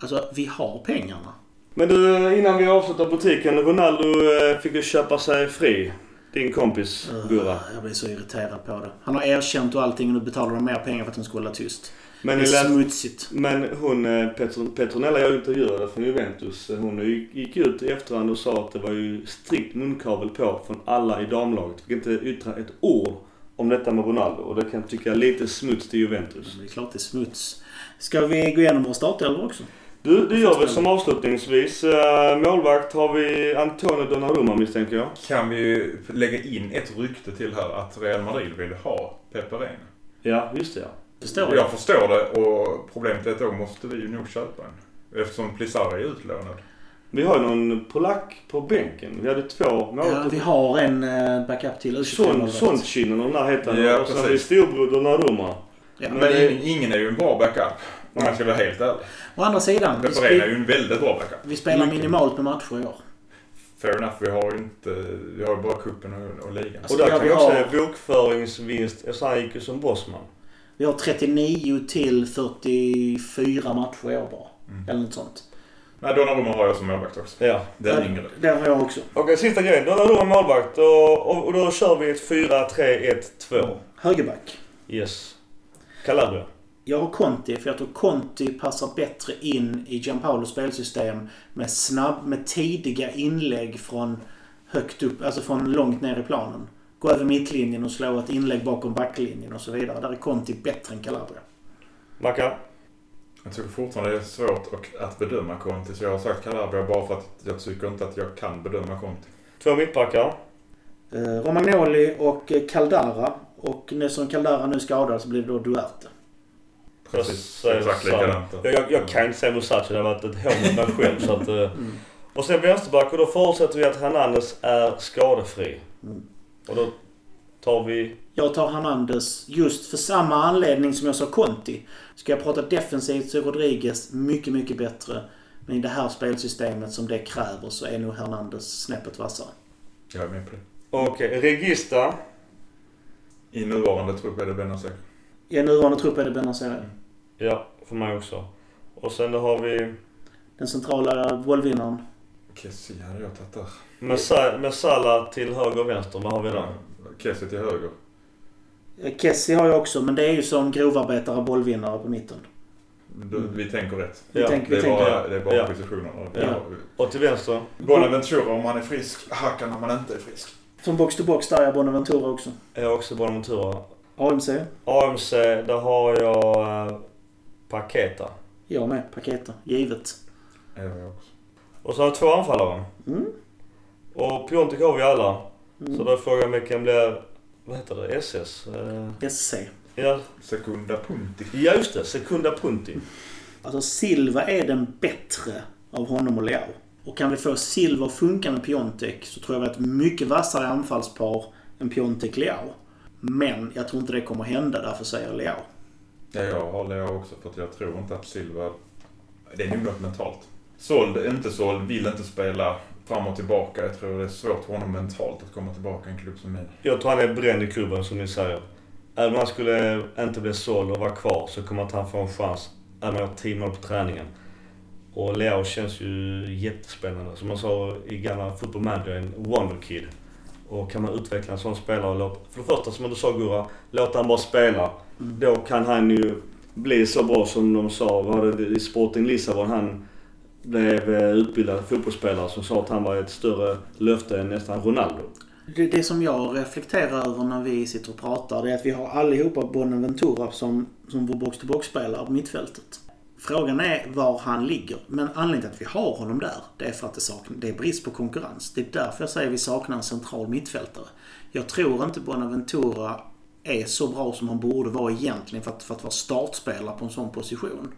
Alltså, vi har pengarna. Men du, innan vi avslutar butiken. Ronaldo eh, fick ju köpa sig fri. Din kompis Gurra. Jag blir så irriterad på det. Han har erkänt och allting och nu betalar de mer pengar för att han ska hålla tyst. Men, det är smutsigt. men hon, eh, Petron, Petronella jag intervjuade från Juventus. eh, Hon gick ut i efterhand och sa att det var ju strikt munkavel på från alla i damlaget. Fick inte yttra ett ord om detta med Ronaldo. Och det kan jag tycka är lite smuts till Juventus. Det är klart det är smuts. Ska vi gå igenom våra startelvor också? Du, det gör vi som avslutningsvis. Eh, Målvakt har vi Antonio Donnarumma misstänker jag. Kan vi ju lägga in ett rykte till här att Real Madrid vill ha Pepe Reina. Ja, just det ja. Förstår jag. Jag förstår det och problemet är att då måste vi ju nog köpa en. Eftersom Plisarra är utlånad. Vi har ju någon polack på bänken. Vi hade två Ja, målvakter. vi har en eh, backup till. Son, Sontjinen och den här heter han. Ja, och sen har vi storbror Donnarumma. Ja. Men, Men det- ingen, ingen är ju en bra backup. Om jag ska vara helt ärlig. Å andra sidan, Reina är ju en väldigt bra backup. vi spelar minimalt med matcher i år. Fair enough, vi har ju inte... Vi har ju bara cupen och, och ligan. Och där Ja, kan vi också säga bokföringsvinst. Alltså ju som bossman. Vi har 39 till 44 matcher i år bara. Mm. Eller något sånt. Nej, Donnarumma har jag som målvakt också. Ja. Den yngre. Det har jag också. Okej, sista grejen. Donnarumma målvakt. Och, och, och då kör vi ett 4-3-1-2. Högerback. Yes. Calabria. Jag har Conti, för jag tror Conti passar bättre in i Gianpaulos spelsystem med snabb, med tidiga inlägg från högt upp, alltså från långt ner i planen. Gå över mittlinjen och slå ett inlägg bakom backlinjen och så vidare. Där är Conti bättre än Calabria. Mackan. Jag tycker fortfarande det är svårt att, bedöma Conti. Så jag har sagt Calabria bara för att jag tycker inte att jag kan bedöma Conti. Två mittbackar. Eh, Romagnoli och Caldara. Och när som Caldara nu skadar så blir det då Duarte. Precis, säger exakt likadant. Jag, jag, jag kan inte säga Musashi. Det har varit ett hån mot mig själv. så att, eh, Och sen vänsterback. Och då förutsätter vi att Hernandez är skadefri. Mm. Och då tar vi... Jag tar Hernandez just för samma anledning som jag sa Conti. Ska jag prata defensivt så är Rodriguez mycket, mycket bättre. Men i det här spelsystemet som det kräver så är nog Hernandez snäppet vassare. Jag är med på det. Okej, Regista. I nuvarande trupp är det Benazer. I nuvarande trupp är det Benazer. Ja, för mig också. Och sen då har vi Den centrala bollvinnaren. Kessie hade jag tagit där. Mesa- Mesala till höger och vänster. Vad har vi där? Kessie till höger. Kessie har jag också, men det är ju som grovarbetare bollvinnare på mitten. Du, vi tänker rätt. Vi Ja, tänker, Det vi är tänker, bara, det är bara Ja. positionerna. Ja. Och till vänster? Bonaventura om han är frisk, Hakan om han inte är frisk. Som box to box där är Bonaventura också. är jag också Bonaventura. AMC. AMC, där har jag eh, Paketa. Jag med. Paketa. Givet. Ja, jag också. Och så har jag två anfallare. Mm. Och Piontek har vi alla. Mm. Så då är frågan vilken blir, vad heter det, SS? Eh, SC. ja, Sekunda Punti. ja, just det. Sekunda Punti. Alltså Silva är den bättre av honom och Leao. Och kan vi få Silva att funka med Piontek så tror jag vi har ett mycket vassare anfallspar än Piontek-Leao. Men jag tror inte det kommer hända, därför säger jag Leao. Ja, jag håller jag också för att jag tror inte att Silva... Det är nog något mentalt. Såld, inte såld, vill inte spela fram och tillbaka. Jag tror det är svårt för honom mentalt att komma tillbaka i en klubb som min. Jag tror han är bränd i klubben som ni säger. Även om han skulle inte bli såld och vara kvar så kommer att han få en chans. Även om jag har 10 mål på träningen. Och Leo känns ju jättespännande. Som man sa i gamla Football Manager, en wonderkid. Och kan man utveckla en sån spelare och låta, för det första som du sa Gurra, låta han bara spela. Då kan han ju bli så bra som de sa, var det i Sporting Lissabon han blev eh, utbildad fotbollsspelare som sa att han var ett större löfte än nästan Ronaldo. Det, det som jag reflekterar över när vi sitter och pratar det är att vi har allihopa Bonaventura som, som vår box-to-box-spelare på mittfältet. Frågan är var han ligger. Men anledningen till att vi har honom där, det är för att det, saknar, det är brist på konkurrens. Det är därför jag säger att vi saknar en central mittfältare. Jag tror inte Bonaventura är så bra som han borde vara egentligen för att, för att vara startspelare på en sån position.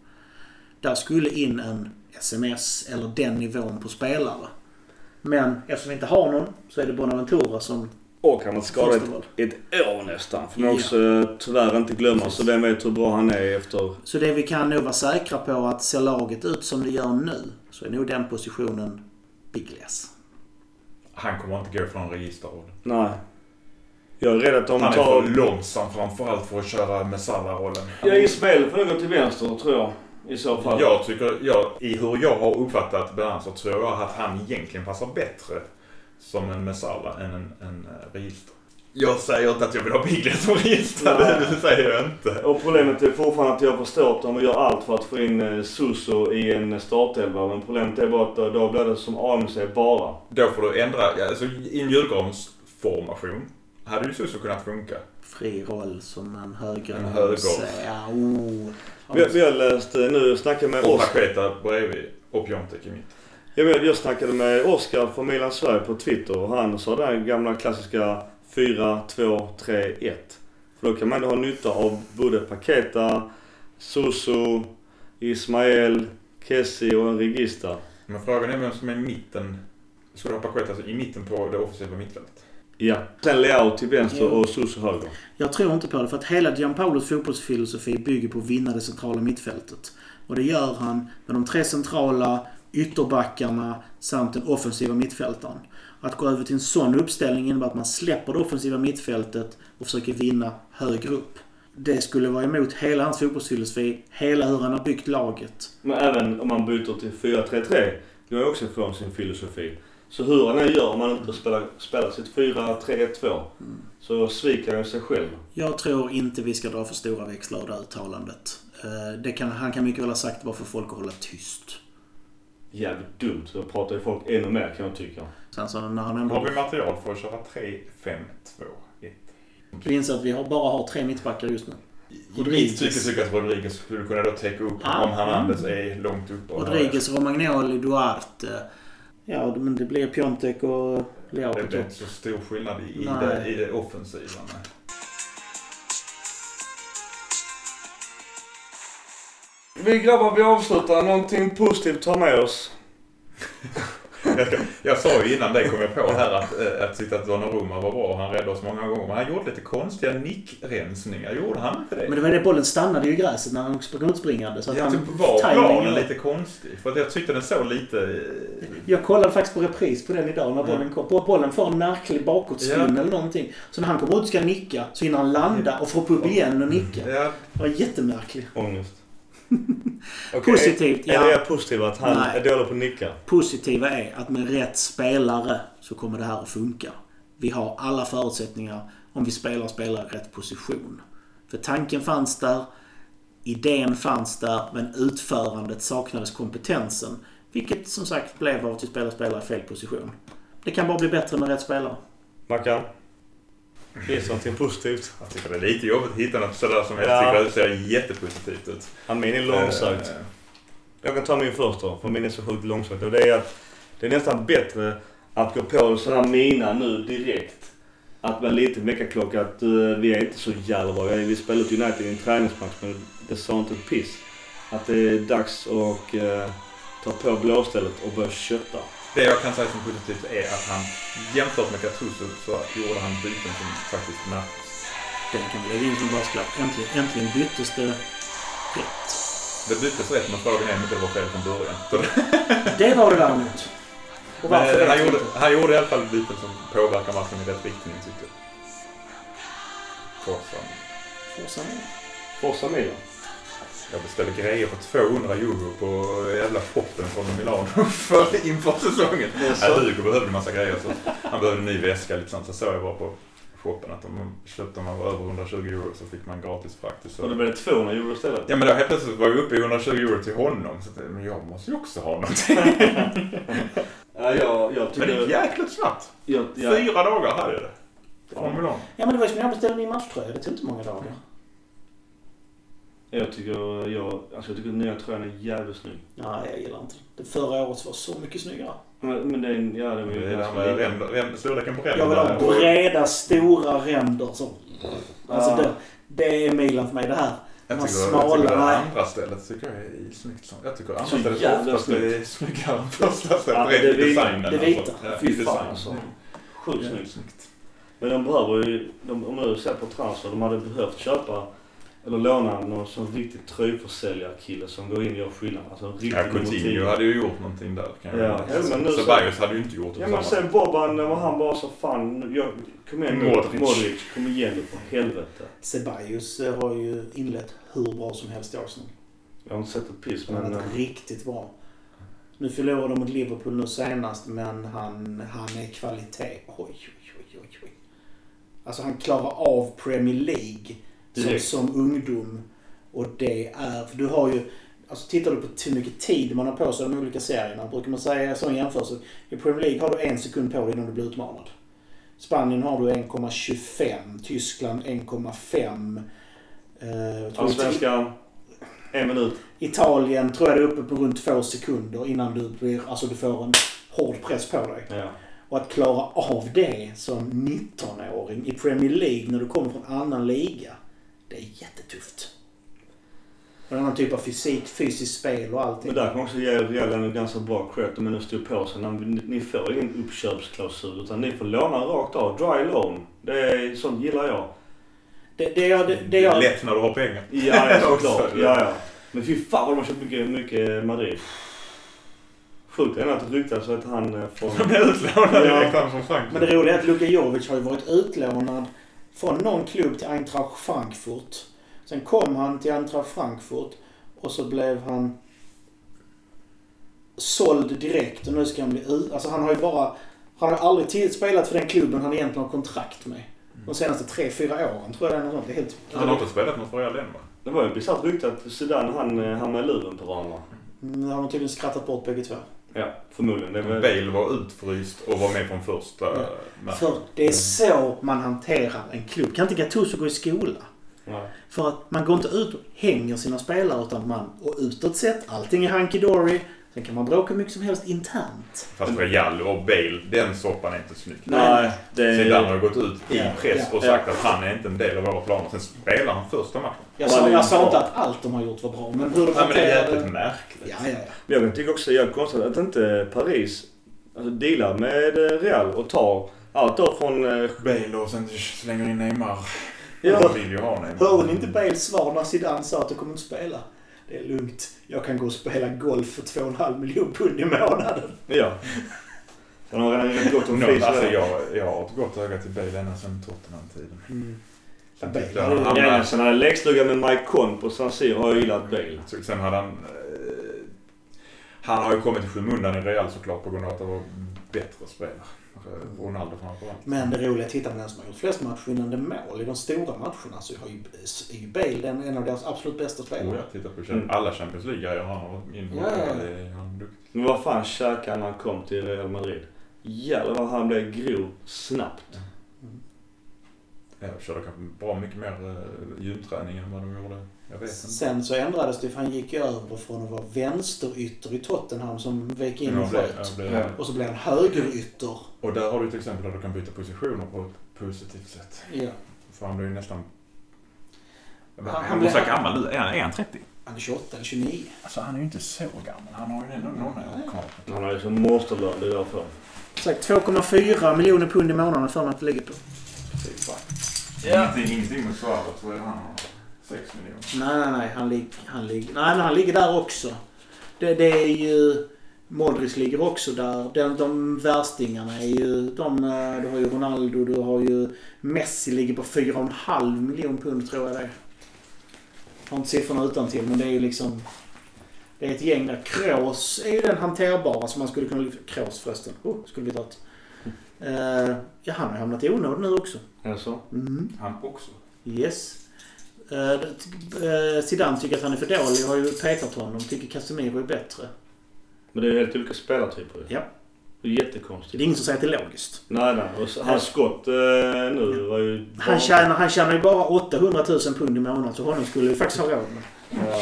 Där skulle in en SMS eller den nivån på spelare. Men eftersom vi inte har någon så är det Bonaventura som... Och han har skadat ett, ett år nästan. Får man Ja. också eh, tyvärr inte glömma. Så vem vet hur bra han är efter... Så det vi kan nog vara säkra på att ser laget ut som det gör nu så är nog den positionen big less. Han kommer inte gå från registerroll. Nej. Jag är rädd att de Han är tar... för långsam framförallt för att köra Messala-rollen. Ja, Ismael får nog gå till vänster tror jag. I så fall. Jag tycker, jag, i hur jag har uppfattat Benaz så tror jag att han egentligen passar bättre som en Messala än en, en eh, register. Jag säger inte att jag vill ha Biglet som register, Nej. [LAUGHS] det säger jag inte. Och problemet är fortfarande att jag förstår att de gör allt för att få in eh, Suso i en startelva. Men problemet är bara att då- blir det som AMC bara. Då får du ändra, alltså i en julgransformation hade ju så kunnat funka. Fri roll som en höger... En höger. Ja, oh. Vi, vi har läst, eh, nu snackade med Och Oskar. Paketa bredvid och Piontek i mitt. Jag, vet, jag snackade med Oskar från Milan Sverige på Twitter och han sa den gamla klassiska 4, 2, 3, 1. För då kan man ha nytta av både Paketa, Suso, Ismael, Kessi och en Regista. Men frågan är vem som är i mitten. Ska du ha Paketa alltså i mitten på det offensiva mittfältet? Ja. Sen Leao till vänster och Suso höger. Jag tror inte på det för att hela Gianpaulos fotbollsfilosofi bygger på att vinna det centrala mittfältet. Och det gör han med de tre centrala ytterbackarna samt den offensiva mittfältaren. Att gå över till en sån uppställning innebär att man släpper det offensiva mittfältet och försöker vinna högre upp. Det skulle vara emot hela hans fotbollsfilosofi, hela hur han har byggt laget. Men även om man byter till 4-3-3 går jag också ifrån sin filosofi. Så hur han än gör om man inte spelar, spelar sitt 4-3-1-2 så sviker han ju sig själv. Jag tror inte vi ska dra för stora växlar av det uttalandet. Eh, Det kan, han kan mycket väl ha sagt bara för folk att hålla tyst. Jävligt dumt. Så pratar ju folk ännu mer kan jag tycka. Sen så när han ändå... Har vi material för att köra 3, 5, 2, 1? Vi inser att vi har, bara har tre mittbackar just nu. Rodriguez. mitt tycke tycker jag att Rodriguez skulle kunna då täcka upp Ah, om Hernandez mm. är långt upp. och- Rodriguez, Romagnoli, Duarte. Ja, men det blir Piontek och Leao Det blir inte så stor skillnad i, i, Nej. det, i det offensiva. nej. Vi grabbar, vi avslutar. Någonting positivt ta med oss. [LAUGHS] Jag, ska, jag sa ju innan det kom jag på här att, eh, att sitta att Donnarumma var bra. Han räddade oss många gånger. Men han gjorde lite konstiga nickrensningar. Gjorde han inte det? Men det var det bollen stannade ju i gräset när han sprang utspringande. Så att jag han, typ var planen lite konstig. För att jag tyckte den såg lite... eh, Jag kollade faktiskt på repris på den idag när bollen kom. På bollen får en märklig bakåtspinn Ja. eller någonting. Så när han kommer ut och ska nicka så hinner han landa och få upp igen och nicka. Ja, Det var jättemärkligt. Ångest. Okej, Positivt, Är ja. det positivt att han Nej. är dålig på att nicka? Positiva är att med rätt spelare så kommer det här att funka. Vi har alla förutsättningar om vi spelar spelare i rätt position. För tanken fanns där. idén fanns där men utförandet saknades kompetensen. Vilket som sagt blev av att vi spelar spelare i fel position. Det kan bara bli bättre med rätt spelare. Mackan? Det någonting positivt? Jag tycker det är lite jobbigt att hitta något sådär som jag Ja. tycker ser jättepositivt ut. Ja, min är långsökt. Eh, Jag kan ta min först då, för min är så sjukt långsökt. Och det är att det är nästan bättre att gå på här mina nu direkt. Att med lite väckarklocka att uh, vi är inte så jävla bra. Vi spelar ut United i en träningsmatch men det sa inte ett piss. Att det är dags att uh, ta på blåstället och börja kötta. Det jag kan säga som positivt är att han jämfört med Gattuso så gjorde han byten som faktiskt märktes. Den kan vi lägga in som brasklapp. Äntligen, äntligen byttes det rätt. Det byttes rätt men frågan är om inte det var fel från början. [LAUGHS] Det var det däremot. Och men, varför eh, han, gjorde, inte. han gjorde i alla fall byten som påverkar matchen i rätt riktning tyckte jag. Forza. Forza nu. Forza Milan. Jag beställde grejer för 200 euro på jävla shoppen från Milano [LAUGHS] för inför säsongen. Ja, Hugo behövde en massa grejer så han behövde en ny väska lite sånt. Så såg jag bara på shoppen att om man köpte om man var över 120 euro så fick man gratis frakt. Så. Och då blev det 200 euro istället. Ja men då helt plötsligt var jag uppe i 120 euro till honom. Så att, men jag måste ju också ha någonting. [LAUGHS] Ja, jag, jag Men det gick jäkligt snabbt. jag, jag, Fyra dagar hade jag det. Från Milano. Ja men det var ju som när jag beställde min matchtröja. Det tog inte många dagar. Jag tycker, jag, alltså jag tycker den nya tröjan är jävligt snygg. Nej, jag gillar inte det. Det förra året var så mycket snyggare. Men, men det är, en- ja, den är Det ju ganska liten. ränder, ränder, storleken på Jag vill ha ränderna. breda, stora ränder. Som, alltså Ja. det, det är Milan för mig det här. Jag tycker, jag smala, tycker det andra stället tycker jag är snyggt. Jag tycker andra Så stället är snyggare än första stället. Ja, rent det i designen. Det vita. Alltså. Ja, Fy fan alltså. Sjukt snyggt. Men de behöver ju, de, om du ser på transfer, de hade behövt köpa eller låna någon sån riktig tröjförsäljarkille som går in och gör skillnad. Alltså en riktig Ja, Coutinho hade ju gjort någonting där. Kan jag Ja. Ja, men nu så- Ceballos hade ju inte gjort det Ja men sen Boban, var han bara så fan, jag, kom igen. Modric. Modric, kom igen nu för helvete. Ceballos eh, har ju inlett hur bra som helst i Arsenal. Jag har inte sett ett piss Han har men... varit eh, riktigt bra. Nu förlorade de mot Liverpool nu senast, men han, han är kvalitet. Oj, oj, oj, oj, oj. Alltså han klarar av Premier League som, som ungdom. Och det är... För du har ju... Alltså tittar du på hur mycket tid man har på sig de olika serierna. Brukar man säga så i jämförelse. I Premier League har du en sekund på dig innan du blir utmanad. Spanien har du 1,25. Tyskland 1,5. Eh, Allsvenskan, en minut. Italien tror jag det är uppe på runt två sekunder innan du blir, alltså du får en hård press på dig. Ja. Och att klara av det som 19-åring i Premier League när du kommer från annan liga. Det är jättetufft. En annan typ av fysik, fysiskt spel och allting. Men där kan man också ge Real en ganska bra cred om man nu står på sig. När ni, ni får ingen uppköpsklausul utan ni får låna rakt av. Dry loan. Det är, sånt gillar jag. Det, det, jag, det, det Det är jag, lätt när du har pengar. Ja, ja [LAUGHS] såklart. Ja, ja. Men fy fan vad de har köpt mycket, mycket Madrid. Sjukt är att det ryktas att han eh, från... De blir utlånade Ja. direkt han från Frankrike. men det roliga är att Luka Jovic har ju varit utlånad från någon klubb till Eintracht Frankfurt. Sen kom han till Eintracht Frankfurt och så blev han såld direkt och nu ska han bli ut. Alltså han har ju bara... Han har aldrig spelat för den klubben han egentligen har kontrakt med. De senaste tre, fyra åren tror jag det är något sånt. Det är helt... Han har inte spelat något för Real än va? Det var ju ett bisarrt rykte att Zidane han eh, hamnade i luren på varandra. Nu har de tydligen skrattat bort bägge två. Ja, förmodligen. Det var... Bale var utfryst och var med från första Ja. matchen. För det är så man hanterar en klubb. Kan inte Gattuso gå i skola? Ja. För att man går inte ut och hänger sina spelare utan man, och utåt sett, allting är hunky-dory. Sen kan man bråka hur mycket som helst internt. Fast Real och Bale, den soppan är inte snygg. Nej, det Zidane har gått ut i Ja, press ja. och sagt att han är inte en del av våra planer. Sen spelar han första matchen. Jag Ja, sa, jag sa inte att allt de har gjort var bra, men hur de Ja, men det är hanterade... jävligt märkligt. Ja, ja, ja. Jag tycker också är konstigt att inte Paris alltså, dealar med eh, Real och tar allt då från... eh, Bale och sen slänger in Neymar. Ja. De vill ju ha Neymar. Hörde ni inte Bales svar när Zidane sa att du kommer inte spela? Det är lugnt. Jag kan gå och spela golf för 2,5 miljoner pund i månaden. Ja. Sen har han redan gått om No, alltså jag, jag har ett gott öga till Bale ända sedan Tottenham-tiden. Mm. Han- Ja, sen hade lekstuga med Mike Conn på San Siro har jag gillat Bale. Så Sen hade han... Eh, han har ju kommit i skymundan i Real såklart på grund av att det var bättre spelare. Ronaldo framförallt. Men det roliga är att titta på den som har gjort flest matchvinnande mål i de stora matcherna så har ju, är ju Bale den, en av deras absolut bästa Oh, spelare. jag tittar på Mm. alla Champions League-grejer han har varit in Ja. Men vad fan käkade han när han kom till Real Madrid? Jävlar vad han blev grov snabbt. Jag körde kanske bra mycket mer uh, gymträning än vad de gjorde. Sen så ändrades det för han gick ju över från att vara vänsterytter i Tottenham som vek in och sköt. Och så blev han högerytter. Och där har du ett exempel där du kan byta positioner på ett positivt sätt. Ja. För han blir ju nästan... Han- Han, blir- så gammal nu. Är han, är han 30? Han är 28 eller 29. Alltså han är ju inte så gammal. Han har ju ändå några år kvar. Han har ju som monsterlön, det är därför. Sagt 2,4 miljoner pund i månaden för att det ligger på. Fy fan. Ingenting, ingenting med Suarez. Vad är det han har? 6 miljoner. Nej, nej, nej. Han, lig, han, lig, nej, han ligger där också. Det, det är ju... Modric ligger också där. De, de värstingarna är ju... De, eh, du har ju Ronaldo, du har ju... Messi ligger på 4,5 miljoner pund tror jag det är. Jag har inte siffrorna utan till men det är ju liksom... Det är ett gäng där. Kroos är ju den hanterbara som man skulle kunna... Kroos förresten. Oh, skulle vi tagit. Uh, ja, han har hamnat i onåd nu också. Alltså. Mm. Han också. Yes. Uh, Zidane tycker att han är för dålig och har ju petat honom. Tycker Casemiro är bättre. Men det är ju helt olika spelartyper. Ja. Det är Det jättekonstigt. är ingen som säger att det är logiskt. Nej, nej. Och hans skott eh, nu var ju... Han tjänar, han tjänar ju bara 800 000 pund i månaden så honom skulle vi faktiskt ha råd med. Ja.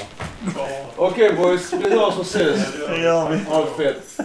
Okej boys, vi hörs och ses. Det gör vi. Det fett.